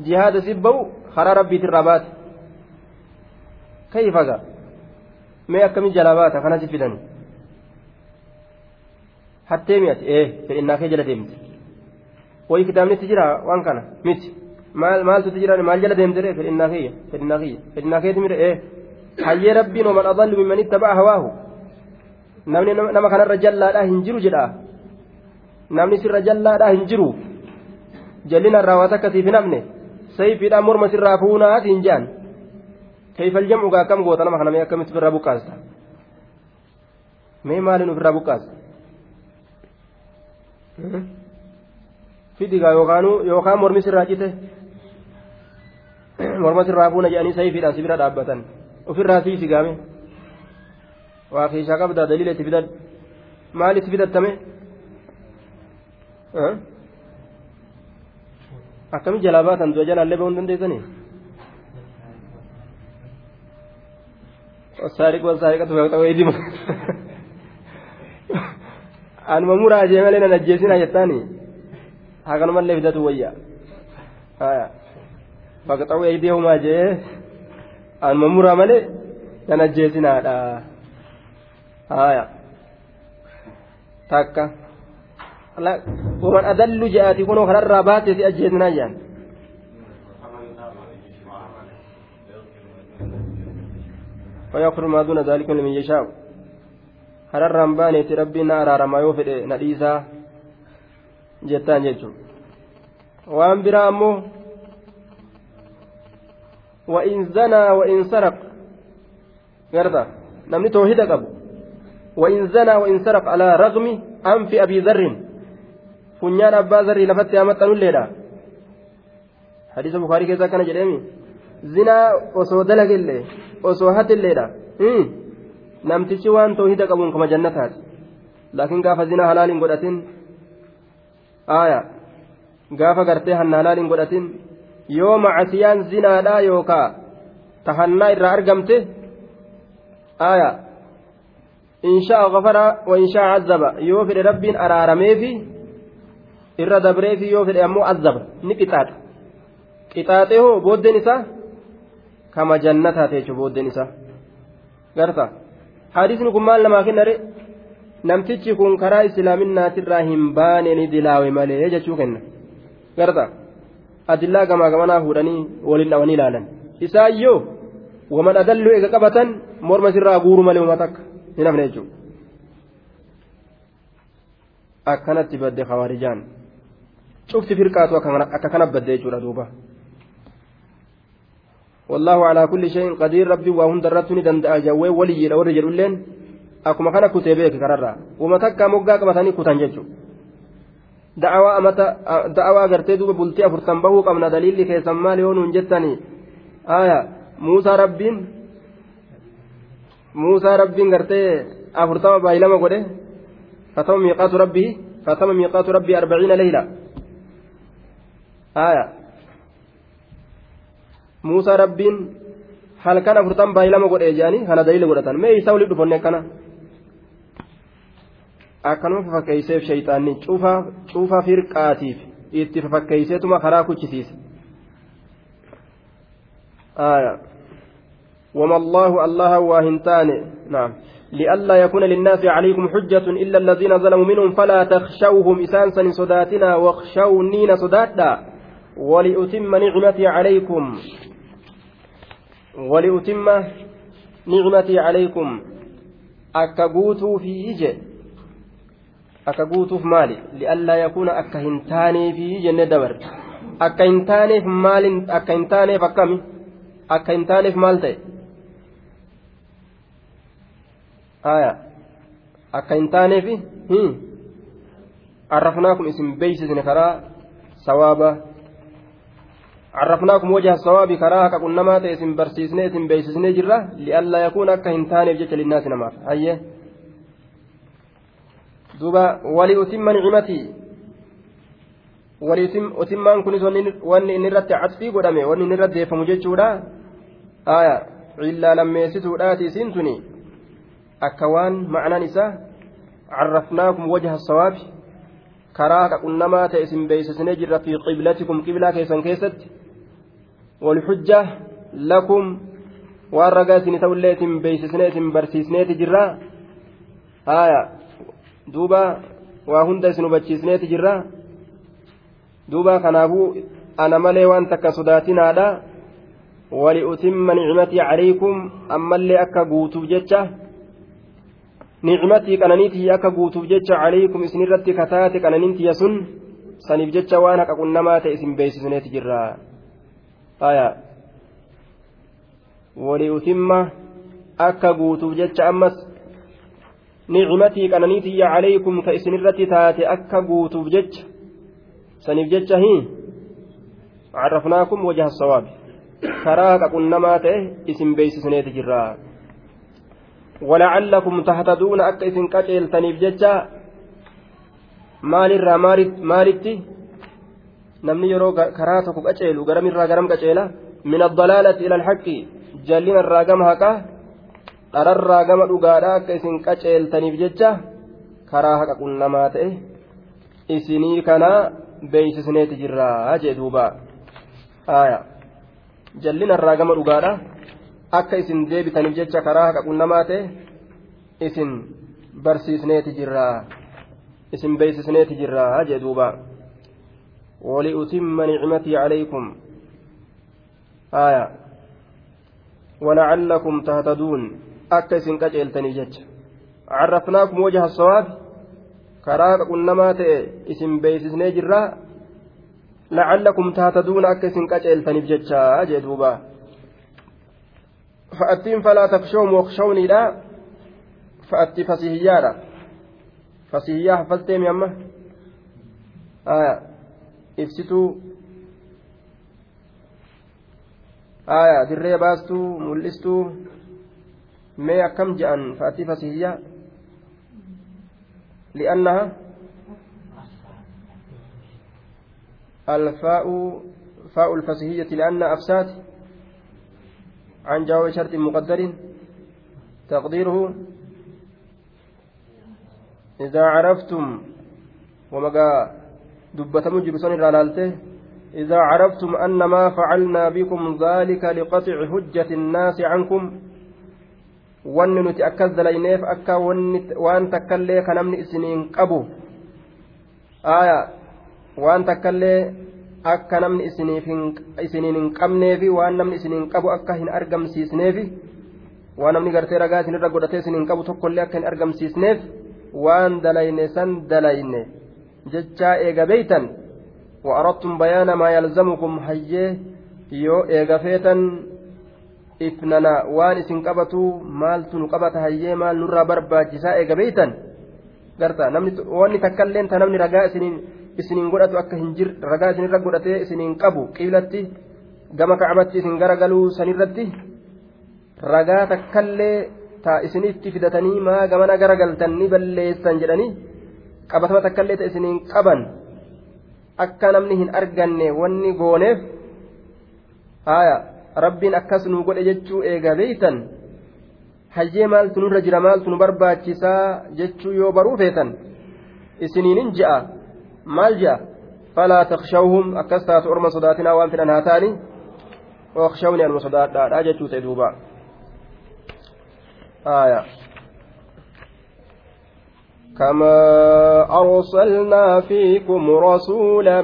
jihaada sibba'u karaa rabbiitirraa baate kayfa gaa mee akkamii jalaa baata kanasi fidani hattee mi'ati ee fedhinnaa kee jala deemte wayi kitaabnitti jira waan kana miti maal maaltutti jira maal jala deemte ree fedhinnaa kiyya fedhinnaa kiyya fedhinnaa keeti mire ee hayyee rabbiin waman adallu mimman ittaba'a hawaahu namni nama kanarra jallaadhaa hin jiru jedha namni sirra jallaadhaa hin jiru jallina irraa waa takka siif hin hafne sayfiidhaan morma sirraa fuunaati hin jean kayfal jam'u gaa akkam goota nama kana mee akkamitti ofirraa buqqaasta mee maaliin ofirraa buqqaasta fidigaa yookaan mormi sirraa cite morma sirraa fuuna jedhanii sayfiidhaan si bira dhaabbatan ofirraa sii sigaame waa keeshaa qabdaa daliila itti fidadhu maal itti fidattame akkami jalaa baatan du'a jalaallee ba'uu hin dandeessanii wasaariq wasaariqatu faqxawee idima anuma muraa jee malee nan ajjeesina jettaani hakanumallee fidatu wayya faqxawee idihumaa jee anuma muraa malee nan ajjeesinaadha haya takka waman adallu je'aati kunoo kanarraa baatee si ajjeesinaa jaan ويغفر ما دون ذلك لمن يشاء hararraan baaneeti rabbiin na araaramaa yoo fedhe na dhiisaa jettaan jechuun waan biraa ammoo وإن زنى وإن سرق. قرطة نمني توحيد قبو. وإن زنى وإن سرق على رغم أنف أبي ذر. فنيان أبا ذر لفت أمت الليلة. حديث البخاري كذا كان جريمي زنا وسو دلق اللي وسو هات الليلة. waan toohida qabuun kama jannataati laakiin gaafa zina halaaliin godhatin aaya gaafa gartee hanna halaaliin godhatin yoo macasiyaan zinaadhaa yookaa tahannaa irraa argamte aaya inshaa gafara wa inshaa azaba yoo fedhe rabbiin araarameefi irra dabreefi yoo fedhe ammoo azaba ni qixaaxa qixaaxee hoo booddeen isaa? Kama jannataate jechuun booddeen isaa. Garta hadiisni kun maal namaa kennare namtichi kun karaa islaaminaatirraa hin baane dilaawe malee jechuu kenna. Garta adillaa gamaa gamanaa fuudhanii waliin dhawanii ilaalan isaayyoo waman adallu ega qabatan morma sirraa guuru malee uma takka hin hafne jechuudha akkanatti badde khawaarijaan cufti firqaatu akka kana badde jechuudha duuba. والله على كل شيء قدير ربي وهم درتني دندأ جوي ولي لو رجل لين أكما كان كتبيك كررا وما تكا مقا كمتاني كتان ججو دعوى أمتا دعوى قرتي دوب بلتي أفرتن بهو قمنا دليل كي سمى ليون جتني آية موسى ربين موسى ربين قرتي أفرتن بايلما قده فتم ميقات ربي فتم ميقات ربي أربعين ليلة. آية muusaa rabbiin halkan afurtan baay'ilama godhee jedhanii kana dalila godhatan mee isaa walitti dhufanne akkana akkanuma fafakkeeyseef shayxaanni cuufa firqaatiif itti fafakkeeyseetuma karaa kuchisiise وما الله الله واهنتان نعم لئلا يكون للناس عليكم حجة إلا الذين ظلموا منهم فلا تخشوهم إسانسا صداتنا واخشونين صداتا ولأتم نعمتي عليكم ولأتم نعمتي عليكم guutuu fi ije. Akka guutuuf maali li'allaa yakuuna akka hin taaneefi jenne dabar akka hin taaneef maalin akka hin taaneef akkami akka hin taaneef maal ta'e aya akka hin taaneefi arrafnaakum isin beeysisne karaa sawaaba عرفناكم وجه الصواب كراهة كنا تيسن برسيسني اسم بيسسني جرة لئلا يكون أكا هنتان duuba wali utimma nicmatii wali utimmaan kunis wanni inni irratti catfii godhame wanni inni irratti deeffamu jechuudha. Aya cillaa lammeessituudhaati isiin tuni. Akka waan ma'anaan isaa carrafnaakum wajha sawaabi karaa qaqunnamaa ta'e isin beeksisnee jirra fi qiblatikum qiblaa keessan keessatti. Walxujja lakum waan ragaa isin ta'ullee isin beeksisnee isin barsiisneeti jirra. Aya duuba waa hunda isin hubachiisneeti jirra? Duuba kanaafuu ana malee waan takka sodaatinaadha. Wali'utimma nicmatii calaykum ammallee akka guutuuf jecha. Nicmatii qananiitii akka guutuuf jecha calaykum isinirratti kataate qananiintiya sun saniif jecha waan haqa qunnamaa ta'e isin beeksisneeti jirra. Aya. Waliutimma akka guutuuf jecha ammas niicimatii qananiitiyya calaykum ka isinirratti taate akka guutuuf jecha saniif jecha hin carrafnaakum wajaha sawaabi. Karaa qaqunnamaa ta'e isin beeksisneeti jirra. Walacallakum tahtaduuna akka isin qaceeltaniif jecha maalirraa maalitti? Namni yeroo karaa tokko qaceelu garamirraa garam qaceela? Min addalaalati ila alxaqi jallina irraa gama haqaa dhararraa gama dhugaadhaa akka isin qaceeltaniif jecha karaa haqa qunnamaa ta'e isinii kanaa beeysisneeti jirraa jee duuba aya jallina irraa gama dhugaadhaa akka isin deebitaniif jecha karaa haqa qunnamaa ta'e isin barsiisneeti jirraa isin beeksisneeti jirraa jee duuba ولأتم نعمتي عليكم آية ولعلكم تهتدون akka isin qaceeltanii jecha. Carrafnaakum wajaha sawaabi karaa qaqunnamaa ta'e isin beeksisnee jirraa lacallakum taataduuna akka isin qaceeltaniif jechaa jee duuba. Fa'attiin falaa takshawm waqshawniidha fa'atti fasihiyyaadha. Fasihiyyaa hafaltee mi amma? Aya ibsituu. Aya dirree baastuu mul'istuu. Mee akkam je'an fa'atii fasihiyya li'annaha الفاء فاء الفصحية لأن أفسات عن جواب شرط مقدر تقديره. إذا عرفتم ومقا دبتم جرسون الرالالته إذا عرفتم أن ما فعلنا بكم ذلك لقطع حجة الناس عنكم wanni nuti akkas dalayneef akka waan takkallee ka namni isiniin qabu. Aya waan takkallee akka namni isiniin hin qabneefi waan namni isiniin qabu akka hin argamsiisneefi waan namni gartee ragaa isinirra godhatee isiniin qabu tokkollee akka hin argamsiisneef waan dalayne san dalayne jechaa eega beeytan. Wa aradtum bayaana maa yalzamukum hayyee yoo eega feetan ifnana waan isin qabatu maaltu nu qabata hayyee maal nurraa barbaachisaa eega beeytan? Garta namni wanni takkailleen ta namni ragaa isiniin godhatu akka hin jirre ragaa isinirra godhatee isiniin qabu qiblatti gama kacbatti isin garagaluu sanirratti ragaa takka illee ta isinitti fidatanii maa gamana garagaltan ni balleessan jedhanii qabatama takka illee ta isiniin qaban akka namni hin arganne wanni gooneef haya rabbiin akkas nu godhe jechuu eega beeytan hayyee maaltu nurra jira maaltu nu barbaachisaa jechuu yoo baruu feetan isiniinin je'a maal je'a falaa takshawhum akkas taatu orma sodaatinaa waan fedhan haa ta'ani wakshawni anuma sodaadhaadha jechuu ta'e duuba haya كما أرسلنا فيكم رسولا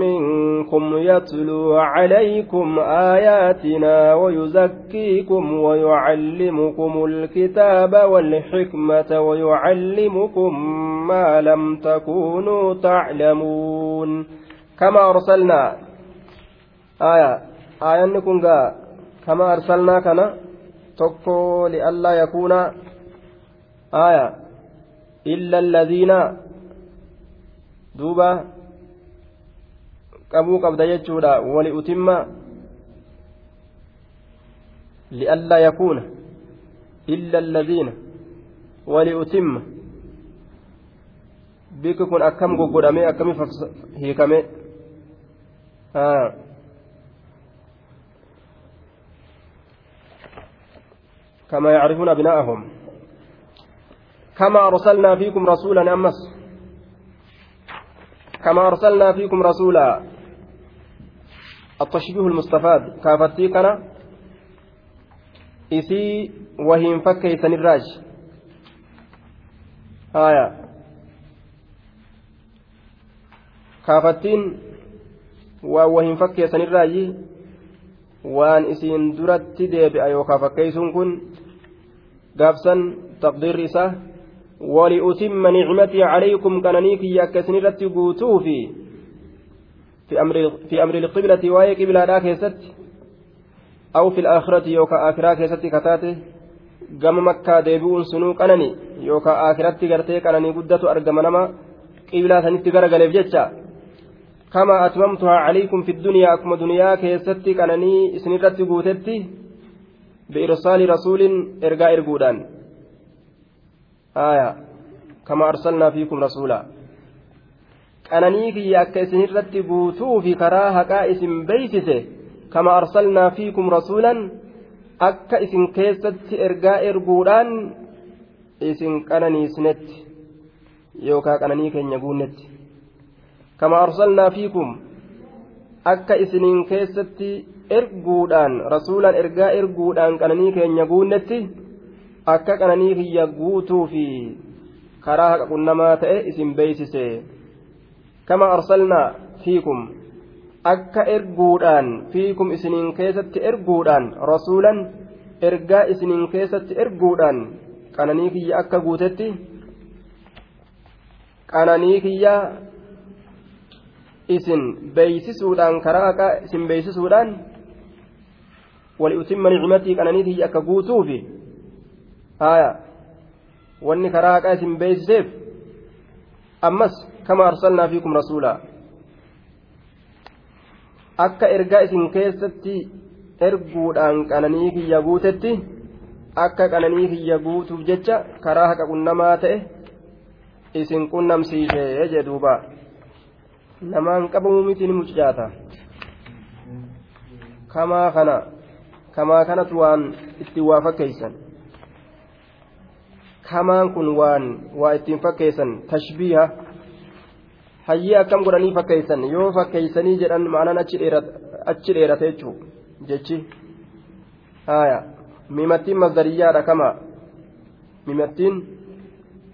منكم يتلو عليكم آياتنا ويزكيكم ويعلمكم الكتاب والحكمة ويعلمكم ما لم تكونوا تعلمون كما أرسلنا؟ آية. آية نكون كما أرسلنا كنا تكو لئلا يكون. آية. إلا الذين دوبا jechuudha wali utimma li'allaa yakuuna illa alladiina wali utimma bikki kun akkam goggodhamee akkami hiikame كما يعرفون أبناءهم كما أرسلنا فيكم رسولا أمس كما أرسلنا فيكم رسولا. التشبيه المستفاد. كافتي كان إسي وهي فكي سنراج. آية. كافتين وهي فكي سنراج. waan isiin duratti deebi'a yookaan fakkeessuun kun gaafsan taqdiirri isaa ولأتم نعمتي عليكم كننيك يكسن رتبوتو في في أمر في أمر القبلة وهي قبلة لا كيست أو في الآخرة يوكا آخرة كيست كتاته gama makkaa deebi'uun sunuu qanani yookaan aakiratti gartee qananii guddatu argama nama qiblaa sanitti garagaleef jecha kama atmamtuhaa calaykum fi dunyaa akkuma duniyaa keessatti qananii isinirratti guutetti biirsaali rasuulin ergaa erguudhaan aya kama arsalnaa fiikum rasuulaa qananii kiyya akka isin irratti guutuu fi karaa haqaa isin beeksise kama arsalnaa fiikum rasuulan akka isin keessatti ergaa erguudhaan isin qananiisnetti yookaa qananii keenya guunetti kama arsalnaa fiikum akka isiniin keessatti erguudhaan rasuulaan ergaa erguudhaan qananii keenya guunetti akka qananii kiyya guutuu fi karaa haqa qunnamaa ta'e isin beeysise kama arsalnaa fiikum akka erguudhaan fiikum isiniin keessatti erguudhaan rasuulan ergaa isiniin keessatti erguudhaan qananii kiyya akka guutetti? Qananii kiyya isin beeysisuudhaan karaa haqaa isin beeysisuudhaan waliutimma nicmatii qananii kiyya akka guutuufi haya wanni karaa haqaa isin beeysiseef ammas kama arsalnaa fiikum rasuulaa akka ergaa isin keessatti erguudhaan qananii kiyya guutetti akka qananii kiyya guutuuf jecha karaa haqa qunnamaa ta'e isin qunnamsiisee jee duuba. Namaan qabamu miti ni mucaata kamaa kana kamaa kanatu waan itti waa fakkeeysan kamaan kun waan waa ittiin fakkeessan tashbiiha hayyee akkam godhanii fakkeeysan yoo fakkeeysanii jedhan ma'anaan achi dheerate jechuu jechi haya mimattiin mazdariyyaadha kama mimattiin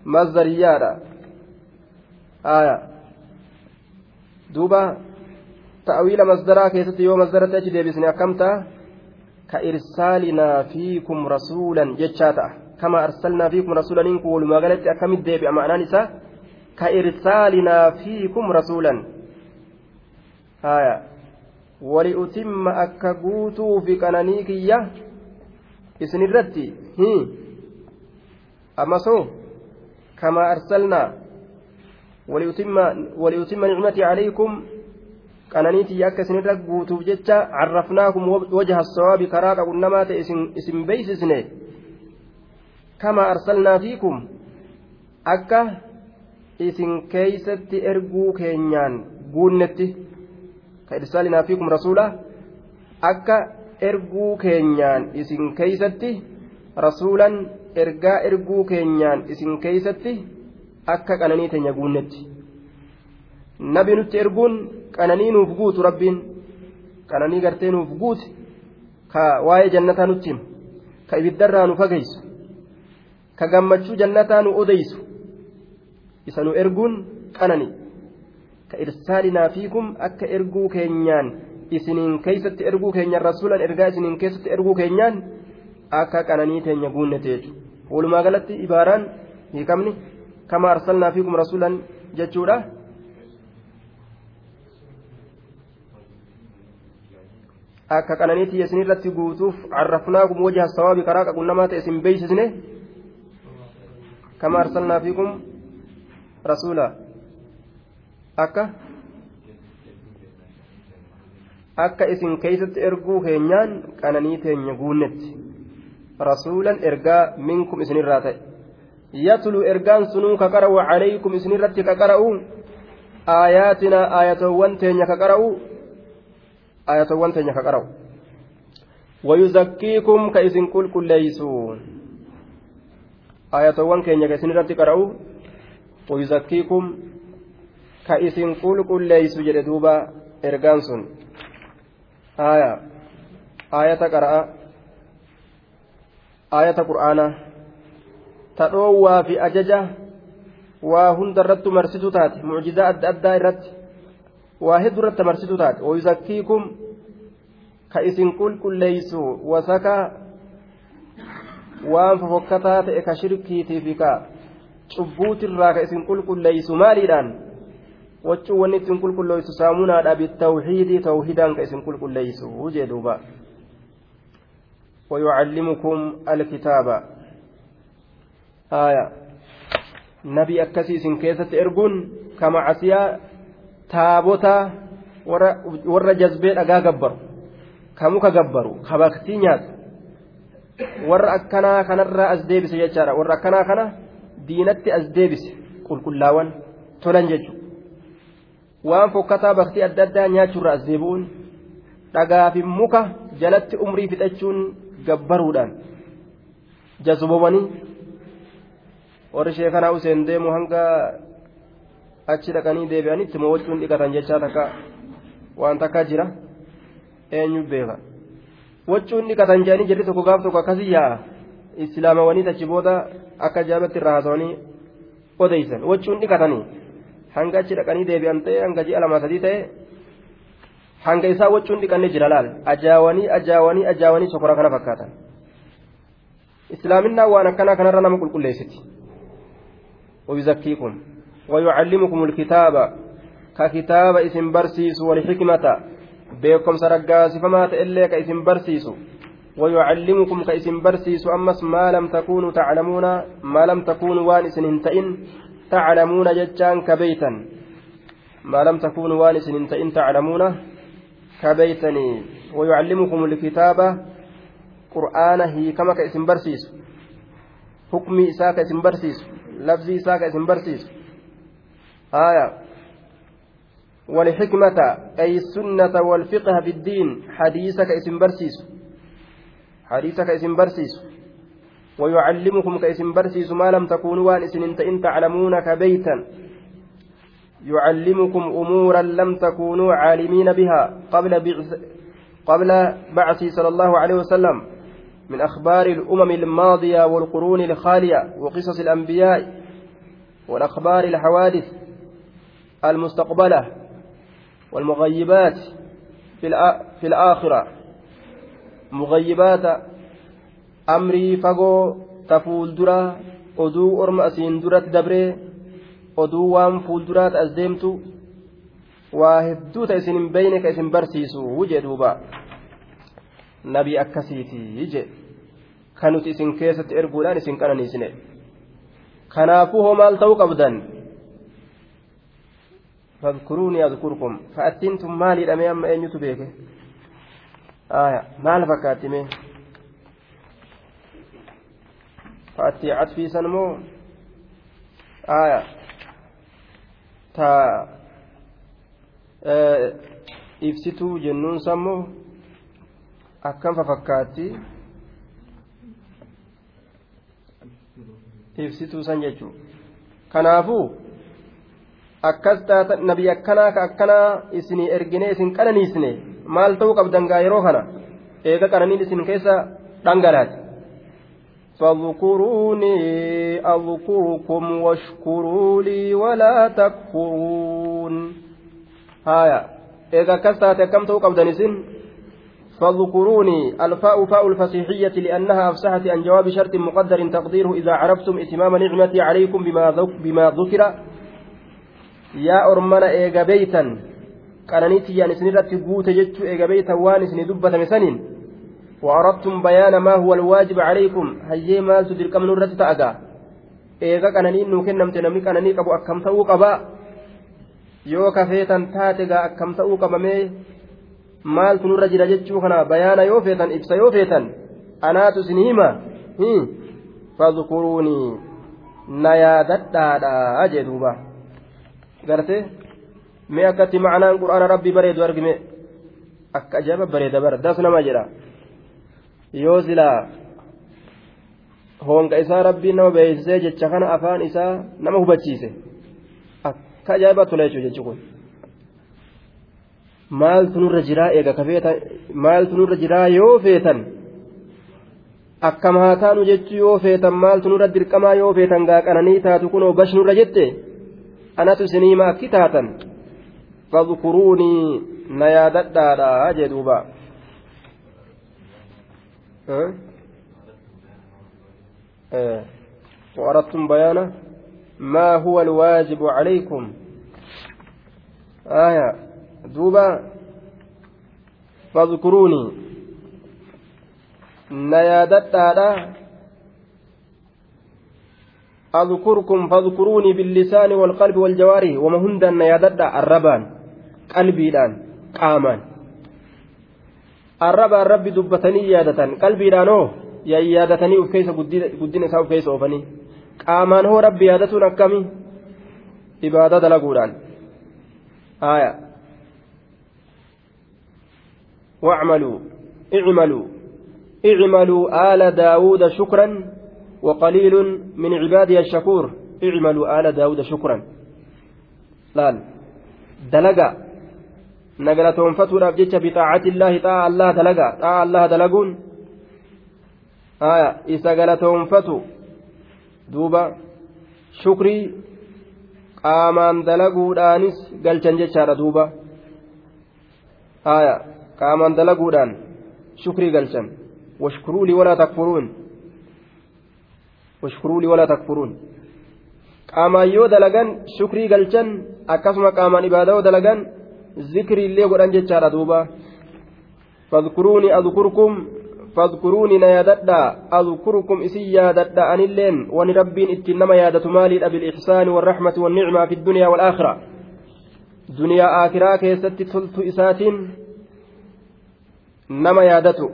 mazdariyyaadha haya duuba ta'awiila masdaraa keessatti yoo masdaratti achi deebisne akkam ta'a ka irsaalinaa fiikum rasuulan jechaa ta'a kama arsalnaa fiikum rasuulan in kun walumaa galatti akkamitti deebi'a ma'anaan isaa كإرسالنا فيكم رسولا هايا ولأتم أكبوتو في كنانيكية إسن الرتي هي أما سو كما أرسلنا وليتم وليتم نعمتي عليكم qananiitii akka isinirra guutuuf jecha carrafnaakum wajaha sawaabi karaa qaqunnamaate isin beeysisne kama arsalnaa fiikum akka isin keeysatti erguu keenyaan guunnetti ka irsaalinaa fiikum rasuula akka erguu keenyaan isin keeysatti rasuulan ergaa erguu keenyaan isin keeysatti akka qananii teenya guunnetti. Nabi nutti erguun qananii nuuf guutu rabbiin qananii gartee nuuf guuti ka waa'ee jannataa nutti ka ibiddarraa nu fageessu ka gammachuu jannataa nu odeysu isa nu erguun qanani. Ka irsaalinaa fiikum akka erguu keenyaan isiniin keeysatti erguu keenyaan rasuulan ergaa isiniin keessatti erguu keenyaan akka qananii teenya guunnete jechuudha walumaa galatti ibaaraan hiikamni kama arsalnaa fiikum rasuulan jechuudha. akka qananiitii isinirratti guutuuf carrafnaakum wajha sawaabi karaa qaqunnamaa ta'e isin beeysisne kama arsalnaa fiikum rasuula akka akka isin keeysatti erguu keenyaan qananii teenya guunnetti rasuulan ergaa minkum isinirraa ta'e yatlu ergaan sunuu ka qara'u calaykum isinirratti ka qara'u aayaatinaa aayatowwan teenya ka qara'u aayatowwan teenya ka qara'u ويزكيكم ayatowwan keenya ka isin irratti qara'u wayuzakkiikum ka isin qulqulleeysu jedhe duuba ergaan sun. Aya ayata qara'a ayata qur'aana ta dhoowwaa fi ajaja waa hunda irrattu marsitu taate mucjizaa adda addaa irratti waa heddu irratti marsitu taate wayuzakkiikum ka isin qulqulleeysu wasakaa waan fofokkataa ta'e ka shirkiitiifi ka cubbuutirraa ka isin qulqulleeysu maaliidhaan waccuu wanni ittiin qulqulleeysu saamunaadha bitawxiidii tawxiidaan ka isin qulqulleeysu jee duuba ويعلمكم الكتاب آية نبي أكسيس كيسة إرجون كما عسيا تابوتا ور جذبين أجا جبر كموكا جبروا كباكتي نيات warra akkanaa kanarraa as deebise jechaadha. Warra akkanaa kana diinatti as deebise. Qulqullaawwan tolan jechuudha. Waan fokkataa baktii adda addaa nyaachurraa as deebi'uun dhagaafin muka jalatti umrii fixachuun gabbaruudhaan jazubamanii warri sheekanaa useen deemu hanga achi dhaqanii deebi'anitti mo'achuun dhiqatan jechaa takka waan takka jira. Eenyu beeka. Wachuun dhiqatan jedhanii jirri tokko gaaf tokko akkasii yaa'a islaamawanii achi booda akka jaabatti irraa haasawanii odeysan wachuun dhiqatanii hanga achi dhaqanii deebi'an ta'e hanga ji'a lama sadii ta'e hanga isaa wachuun dhiqannee jira laal ajaawanii ajaawanii ajaawanii sokora kana fakkaatan islaaminaa waan akkanaa kanarra nama qulqulleessiti ويزكيكم ويعلمكم الكتاب ككتاب اسم برسيس والحكمة بكم سرقاس فما تإلي كاسم برسيس ويعلمكم كاسم برسيس أمس ما لم تكونوا تعلمون ما لم تكونوا وانس انتئن تعلمون ججان كبيتا ما لم تكونوا وانس انتئن تعلمون كبيتني ويعلمكم الكتاب قرآنه كما كاسم برسيس حكمي إساء كاسم برسيس لفظي إساء كاسم برسيس آية والحكمة أي السنة والفقه في الدين حديثك اسم برسيس. حديثك اسم برسيس. ويعلمكم كاسم برسيس ما لم تكونوا وان إن تعلمون كبيتا يعلمكم أمورا لم تكونوا عالمين بها قبل قبل بعثه صلى الله عليه وسلم من أخبار الأمم الماضية والقرون الخالية وقصص الأنبياء والأخبار الحوادث المستقبلة. والمغيبات في الآخرة مغيبات أمري فقو تفول درا أدو أرم أسين درات دبري oduu waan fuulduraat as deemtu waa hedduu ta isin hin beeyne ka isin barsiisu jee duuba nabii akkasiiti je kan nuti isin keessatti erguudhaan isin qananiisine kanaafuu hoo maal ta'uu qabdan fadkuruuni adkurkum fa'attiin tun maaliidhame amma eenyutu beeke maal fakkaatti mee fa'attii catfiisan moo aayaa ta ibsituu jennuun sammoo akkam fafakkaatti ibsituu san jechuun kanaafuu akkas taata nabi akkanaa ka akkanaa isinii ergine isin qananiisne maal ta'uu qabdan gaa yeroo kana? Eega qananiin isin keessa dhangalaati. فاذكروني أذكركم واشكروا لي ولا تكفرون هايا إذا كستات كم توقف دنسين فاذكروني الفاء فاء الفصيحية لأنها أفسحت عن جواب شرط مقدر تقديره إذا عرفتم إتمام نعمتي عليكم بما ذكر يا أرمنا إيجا بيتا قرنيتي يعني سنرة قوت جتش إيجا بيتا وانس ندبة مسنين وأردتم بيان ما هو الواجب عليكم هيي ما تدرك من الرد تأجا إيغا كانني نوكن نمت نمي كانني قبو أكم تأو قبا yoo kafeetan taate gaa akkam ta'uu qabamee maaltu nurra jira jechuu kana bayaana yoo feetan ibsa yoo feetan anaatu isin hima fadkuruunii na yaadadhaadha jee duuba Garte mee akkatti macnaan qur'aana rabbii bareedu argime. Akka ajaa'iba bareeda bara das nama jedha. Yoo silaa honga isaa rabbiin nama beeksisee jecha kana afaan isaa nama hubachiise akka ajaa'iba tola jechuudha jechi kun. Maaltu nurra jiraa eega kafeeta maaltu nurra jiraa yoo feetan? Akkam haa taanu jechuu yoo feetan maaltu nurra dirqamaa yoo feetan gaaqananii taatu kunoo bash nurra jette akki taatan fadkuruunii na yaadadhaadha jee duubaa وأردتم بيان ما هو الواجب عليكم آية دوبا فاذكروني نيادتها أذكركم فاذكروني باللسان والقلب والجوارح وما هند نيادتها الربان قلبي الآن قامان rabbi dubbatanii yaadatan qalbiidhaan hoo yaadatanii uf keessa guddina isaa uf keessa oofanii qaamaan hoo rabbi yaadatuun akkami ibaadaa dalaguudhaan haaya واعملوا اعملوا اعملوا آل داود شكرا وقليل من عبادي الشكور اعملوا آل داود شكرا لا دلقا nagalatoonfatuudhaaf jecha bixaacatillaahi xaa'a allah dalagaa xaa'a allah dalaguun isa galatoonfatu duuba shukrii qaamaan dalaguudhaanis galchan jechaadha duuba qaamaan dalaguudhaan shukrii galchan washkuruu lii walaa takfuruun washkuruu lii walaa takfuruun qaamaan yoo dalagan shukrii galchan akkasuma qaamaan ibaadaa yoo dalagan zikrii illee godhan jechaadha duuba fadkuruuni adkurkum فاذكروني نياددا أذكركم إسي ياددا أن اللين ونربين إتنما يادة مالي بالإحسان والرحمة والنعمة في الدنيا والآخرة. دنيا آخرة كيست تلت إسات نما يادته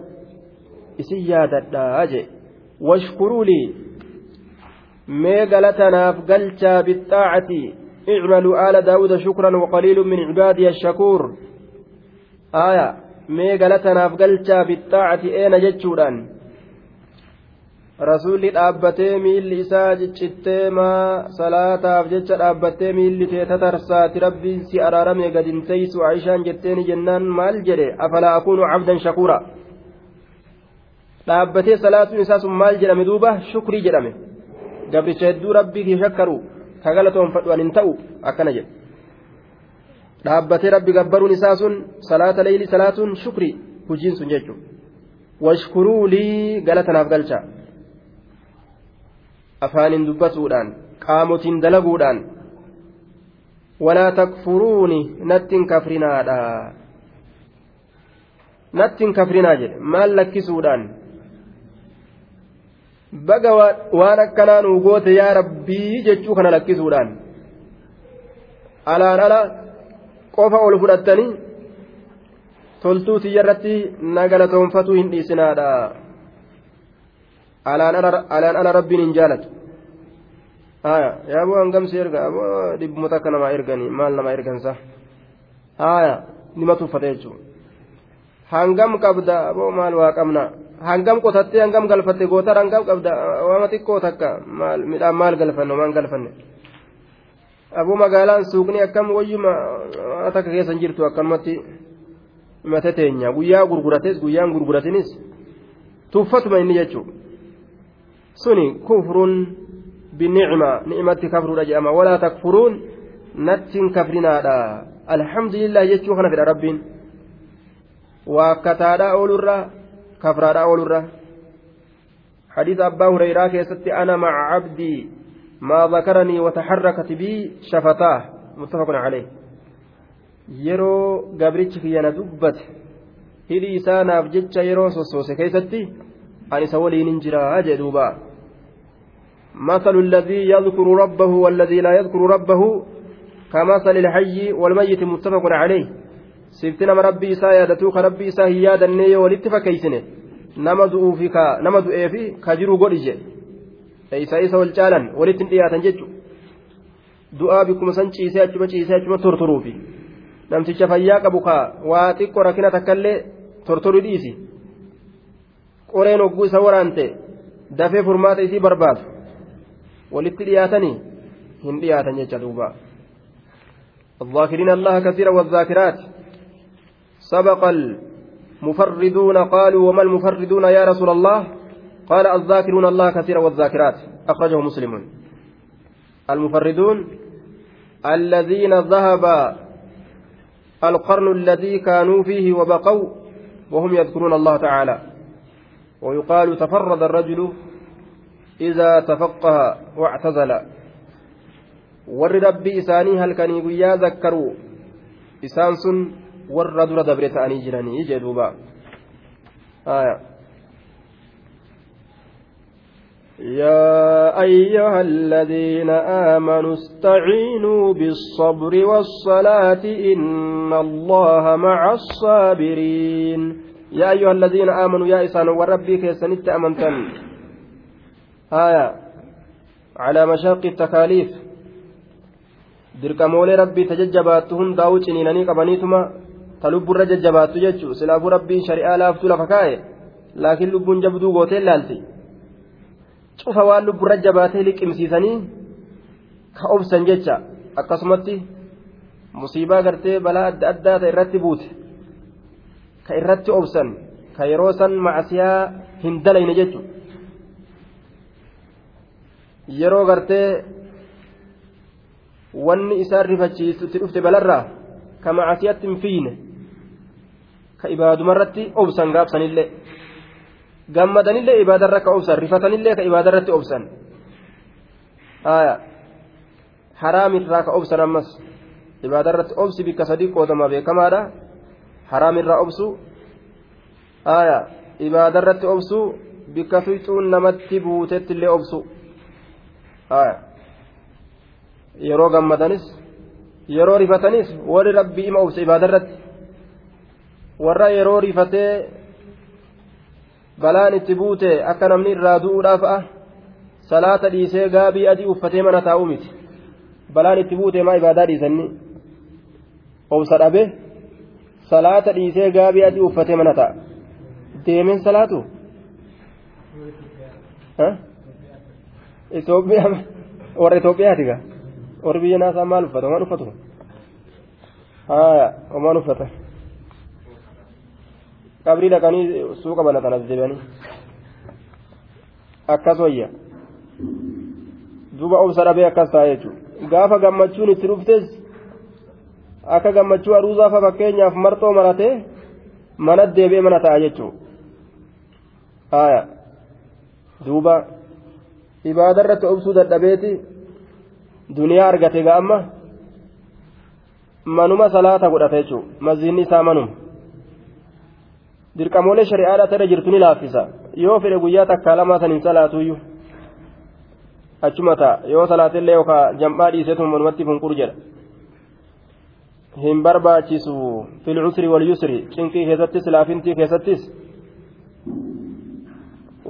إسي ياددا أجي. واشكروا لي bittaacati icmaluu aala daawuda shukran waqaliilu min cibaadiya shakuur aya mee galatanaaf galchaa bittaacati eena jechuudhaan rasuulli dhaabbatee miilli isaa ciccittee maa salaataaf jecha dhaabbattee miilli tee tatarsaati rabbiin si araarame gadin teeysu aishaan jetteeni jennaan maal jedhe afalaa akuunu cabdan shakuura dhaabbatee salaatuun isaa sun maal jedhame duuba shukrii jedhame gabricha hedduu rabbii kii shakkaru ka galatoonfadhu an hin ta'u akkana jedhe. Dhaabbatee rabbi gabbaruun isaa sun salaata leeyli salaatuun shukrii hujiin sun jechuudha. Washkuruu lii galatanaaf galcha. Afaaniin dubbatuudhaan qaamotiin dalaguudhaan walaa takfuruuni nattiin kafrinaadha nattiin kafrinaa jedhe maal lakkisuudhaan baga waan akkanaa nuu goote yaa rabbii jechuu kana lakkisuudhaan alaan ala qofa ol fudhattanii toltuu tiyyarratti nagalatoonfatuu hin dhiisinaadha alaan ala rabbiin hin jaalatu haya yaaboo hangamsi erga aboo dhibbumata akka namaa erganii maal namaa ergansa haya nima tuffate jechuudha hangam qabda aboo maal waa qabna hangam qotattee hangam galfatte gootar hangam qabda? Waama xiqqoo takka. Midhaan maal galfanne waan galfanne? Aboo magaalaan suuqni akkam wayyuma takka keessan jirtu akkanumatti himate teenya guyyaa gurgurates guyyaan gurguratinis tuffatuma inni jechuudha suni kufruun binicma ni'imatti kafruudha jedhama walaa takfuruun nattiin kafrinaadha. Alhamdulillah jechuu kana fedha rabbiin. Waa kataadhaa oolurraa كفرارا أولورا حديث أبا هريرة كيست أنا مع عبدي ما ذكرني وتحركت بي شفتاه. متفق عليه. yeroo gabrichi kiyyana dubbate hidhi isaa naaf jecha yeroo sossoose keeysatti an isa waliinin jiraa jee duuba مثل الذي يذكر ربه والذي لا يذكر ربه كمثل الحي والميت. متفق عليه. sifti nama rabbii isaa yaadatuu ka rabbii isaa hin yaadannee yoo walitti fakkeeysine nama du'uufi ka nama du'eefi ka jiru godhi je isa isa wal caalan walitti hin dhiyaatan jechu du'aa bikkuma san ciisee achuma ciisee achuma tortoruufi namticha fayyaa qabu ka waa xiqqoo rakkina takkaillee tortoru dhiisi qoreen hogguu isa waraante dafee furmaata isii barbaadu walitti dhiyaatanii hin dhiyaatan jecha duuba الذاكرين الله كثيرا والذاكرات سبق المفردون قالوا وما المفردون يا رسول الله؟ قال الذاكرون الله كثيرا والذاكرات. أخرجه مسلم. المفردون الذين ذهب القرن الذي كانوا فيه وبقوا وهم يذكرون الله تعالى. ويقال تفرد الرجل إذا تفقه واعتزل. ور ربي إساني هل كان يقول ذكروا إسان warra dura dabre ta'anii jiranii jee duuba. يا أيها الذين آمنوا استعينوا بالصبر والصلاة إن الله مع الصابرين يا أيها الذين آمنوا يا إسان وربي كيسنت أمنتن آية على مشاق التكاليف dirqamoolee rabbii tajajjabaattu hundaa'uu ciniinanii qabaniituma. Ta lubburra jajjabaattu jechuun silaafuu rabbiin shari'aa laaftuu lafa kaa'e laakiin lubbuun jabduu gootee laalti cufa waan lubburra jabaatee liqimsiisanii ka obsan jecha akkasumatti musiibaa gartee balaa adda addaa ta irratti buute. Ka irratti obsan ka yeroo san macasiyaa hin dalayne jechu yeroo gartee wanni isaan rifachiisutti dhufte balarraa ka macasiyatti hin fiine ka ibaadumarratti obsan gaabsanillee. Gammadanillee ibaadarra ka obsan rifatanillee ka ibaadarratti obsan. Haraamirraa ka obsan ammas. Ibaadarratti obsi bikka sadii qoodama beekamaadha. Haraamirraa obsu. Ibaadarratti obsu bikka fixuun namatti buutetti illee obsu yeroo gammadanis yeroo rifatanis warri rabbii ima obsa ibaadarratti warra yeroo rifatee balaan itti buute akka namni irraa du'uudhaaf a salaata dhiisee gaabii adii uffatee mana taa'u miti balaan itti buute maa ibaadaa dhiisanni obsa dhabe salaata dhiisee gaabii adii uffatee mana ta'a deemeen salaatu Itoophiyaa warra Itoophiyaati gaa warri biyya naasaa maal uffata waan uffatu haa waan uffata qabrii dhaqanii suuqa banatan as deebi'anii akkas wayya. Duuba obsa dhabee akkas ta'a jechuudha. Gaafa gammachuun itti dhuftes akka gammachuu aruuzaafa fakkeenyaaf marxoo maratee mana deebi'ee mana ta'a jechuudha. Haaya. Duuba ibaada irratti obsuu dadhabeeti. Duniyaa argate ga'amma. Manuma salaata godhata jechuudha. Maziinni isaa manuma dirqamoolee shari'aadhaa ta'e jirtu ni laaffisa yoo fedhe guyyaa takkaa lamaa san hin salaatuyyuu achuma ta'a yoo salaatillee yookaan jam'aa dhiiseetu manumatti funqur jedha. hin barbaachisu fil cusri wal yusri cinqii keessattis laafintii keessattis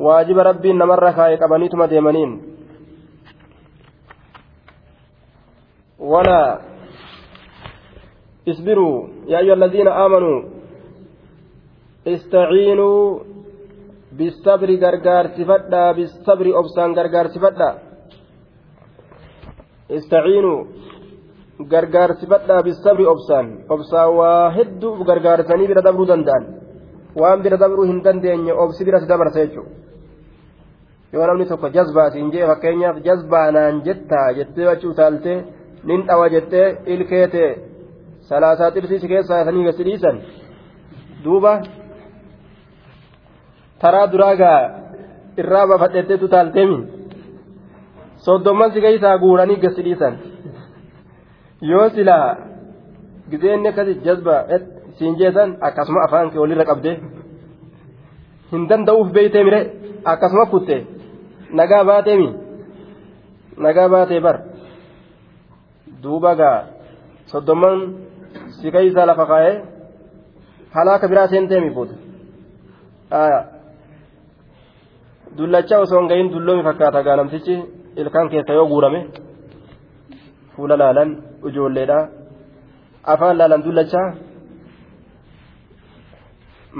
waajiba rabbiin namarra kaa'e qabaniituma deemaniin ولا اصبروا يا أيها الذين آمنوا istaciinuu bisabri gargaarsifadhaa bisabri obsaan gargaarsifadhaa istaciinuu gargaarsifadhaa bisabri obsaan. Obsaan waa hedduu gargaarsanii bira dabruu danda'an. Waan bira dabruu hin dandeenye obsi biratti dabarsa jechuudha. Yoo namni tokko jazbaatiin jee fakkeenyaaf jazbaanaan jettaa jettee achi utaaltee nin dhawa jettee ilkeetee salaasaa xirsii si keessaa sanii gasi dhiisan duuba taraa duraagaa irraa bafadhetteetu taalteemi soddomman si keessaa guuranii gasi dhiisan. yoo silaa gizeenni akkasi jazba siin jeesan akkasuma afaan kee walirra qabdee hin danda'uuf beeytee mire akkasuma kutte nagaa baateemi nagaa baatee bar duuba gaa si keeysaa lafa kaa'ee halaaka biraa seenteemi fuuta dullacha osoo hin gahin dulloomi fakkaata gaa namtichi ilkaan keessa yoo guurame fuula laalan ijoolleedha afaan laalan dullachaa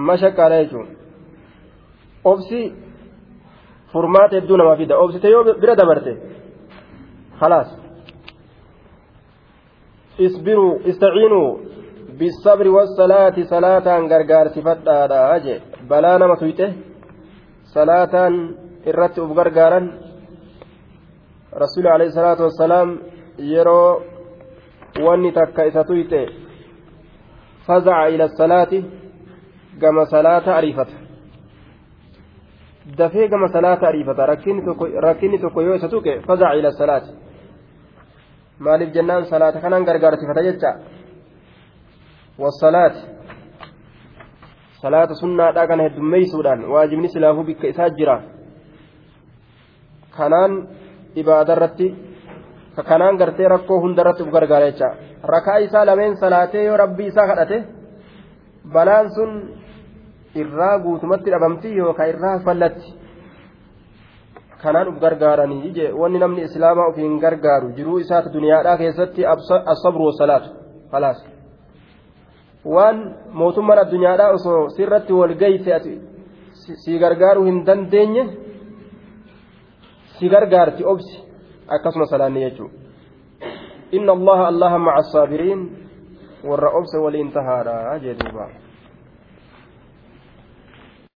mashaqaadha jechuun obsi furmaata hedduu namaa fida obsite yoo bira dabarte khalaas isbiruu istaciinuu bisabri wassalaati salaataan gargaarsifadhaadha je balaa nama tuyxe salaataan irratti uf gargaaran rasuuli alayhi salaatu wassalaam yeroo wanni takka isa tuyxe fazaca ila salaati gama salaata ariifata dafee gama salaata ariifata rakkinni tokko yoo isa tuqe fazaca ila salaati maaliif jennaan salaata kanaan gargaarsifata jecha wasalaati salaata sunnaadhaa kana heddummeeysuudhaan waajibni silaafuu bikka isaa jira. Kanaan ibaadarratti kanaan gartee rakkoo hundarratti uf gargaara jecha. Rakaa isaa lameen salaatee yoo rabbii isaa kadhate balaan sun irraa guutumatti dhabamti yookaan irraa fallatti. Kanaan uf gargaaranii je wanni namni islaamaa ofiin gargaaru jiruu isaati duniyaadhaa keessatti asabru wasalaatu khalaas waan mootummaan addunyaadhaa osoo sirratti wal gayse ati si gargaaruu hin dandeenye si gargaarti obsi akkasuma salaanni jechuudha. Inna allaha allaha maca asaabiriin warra obse waliin tahaadha jee duuba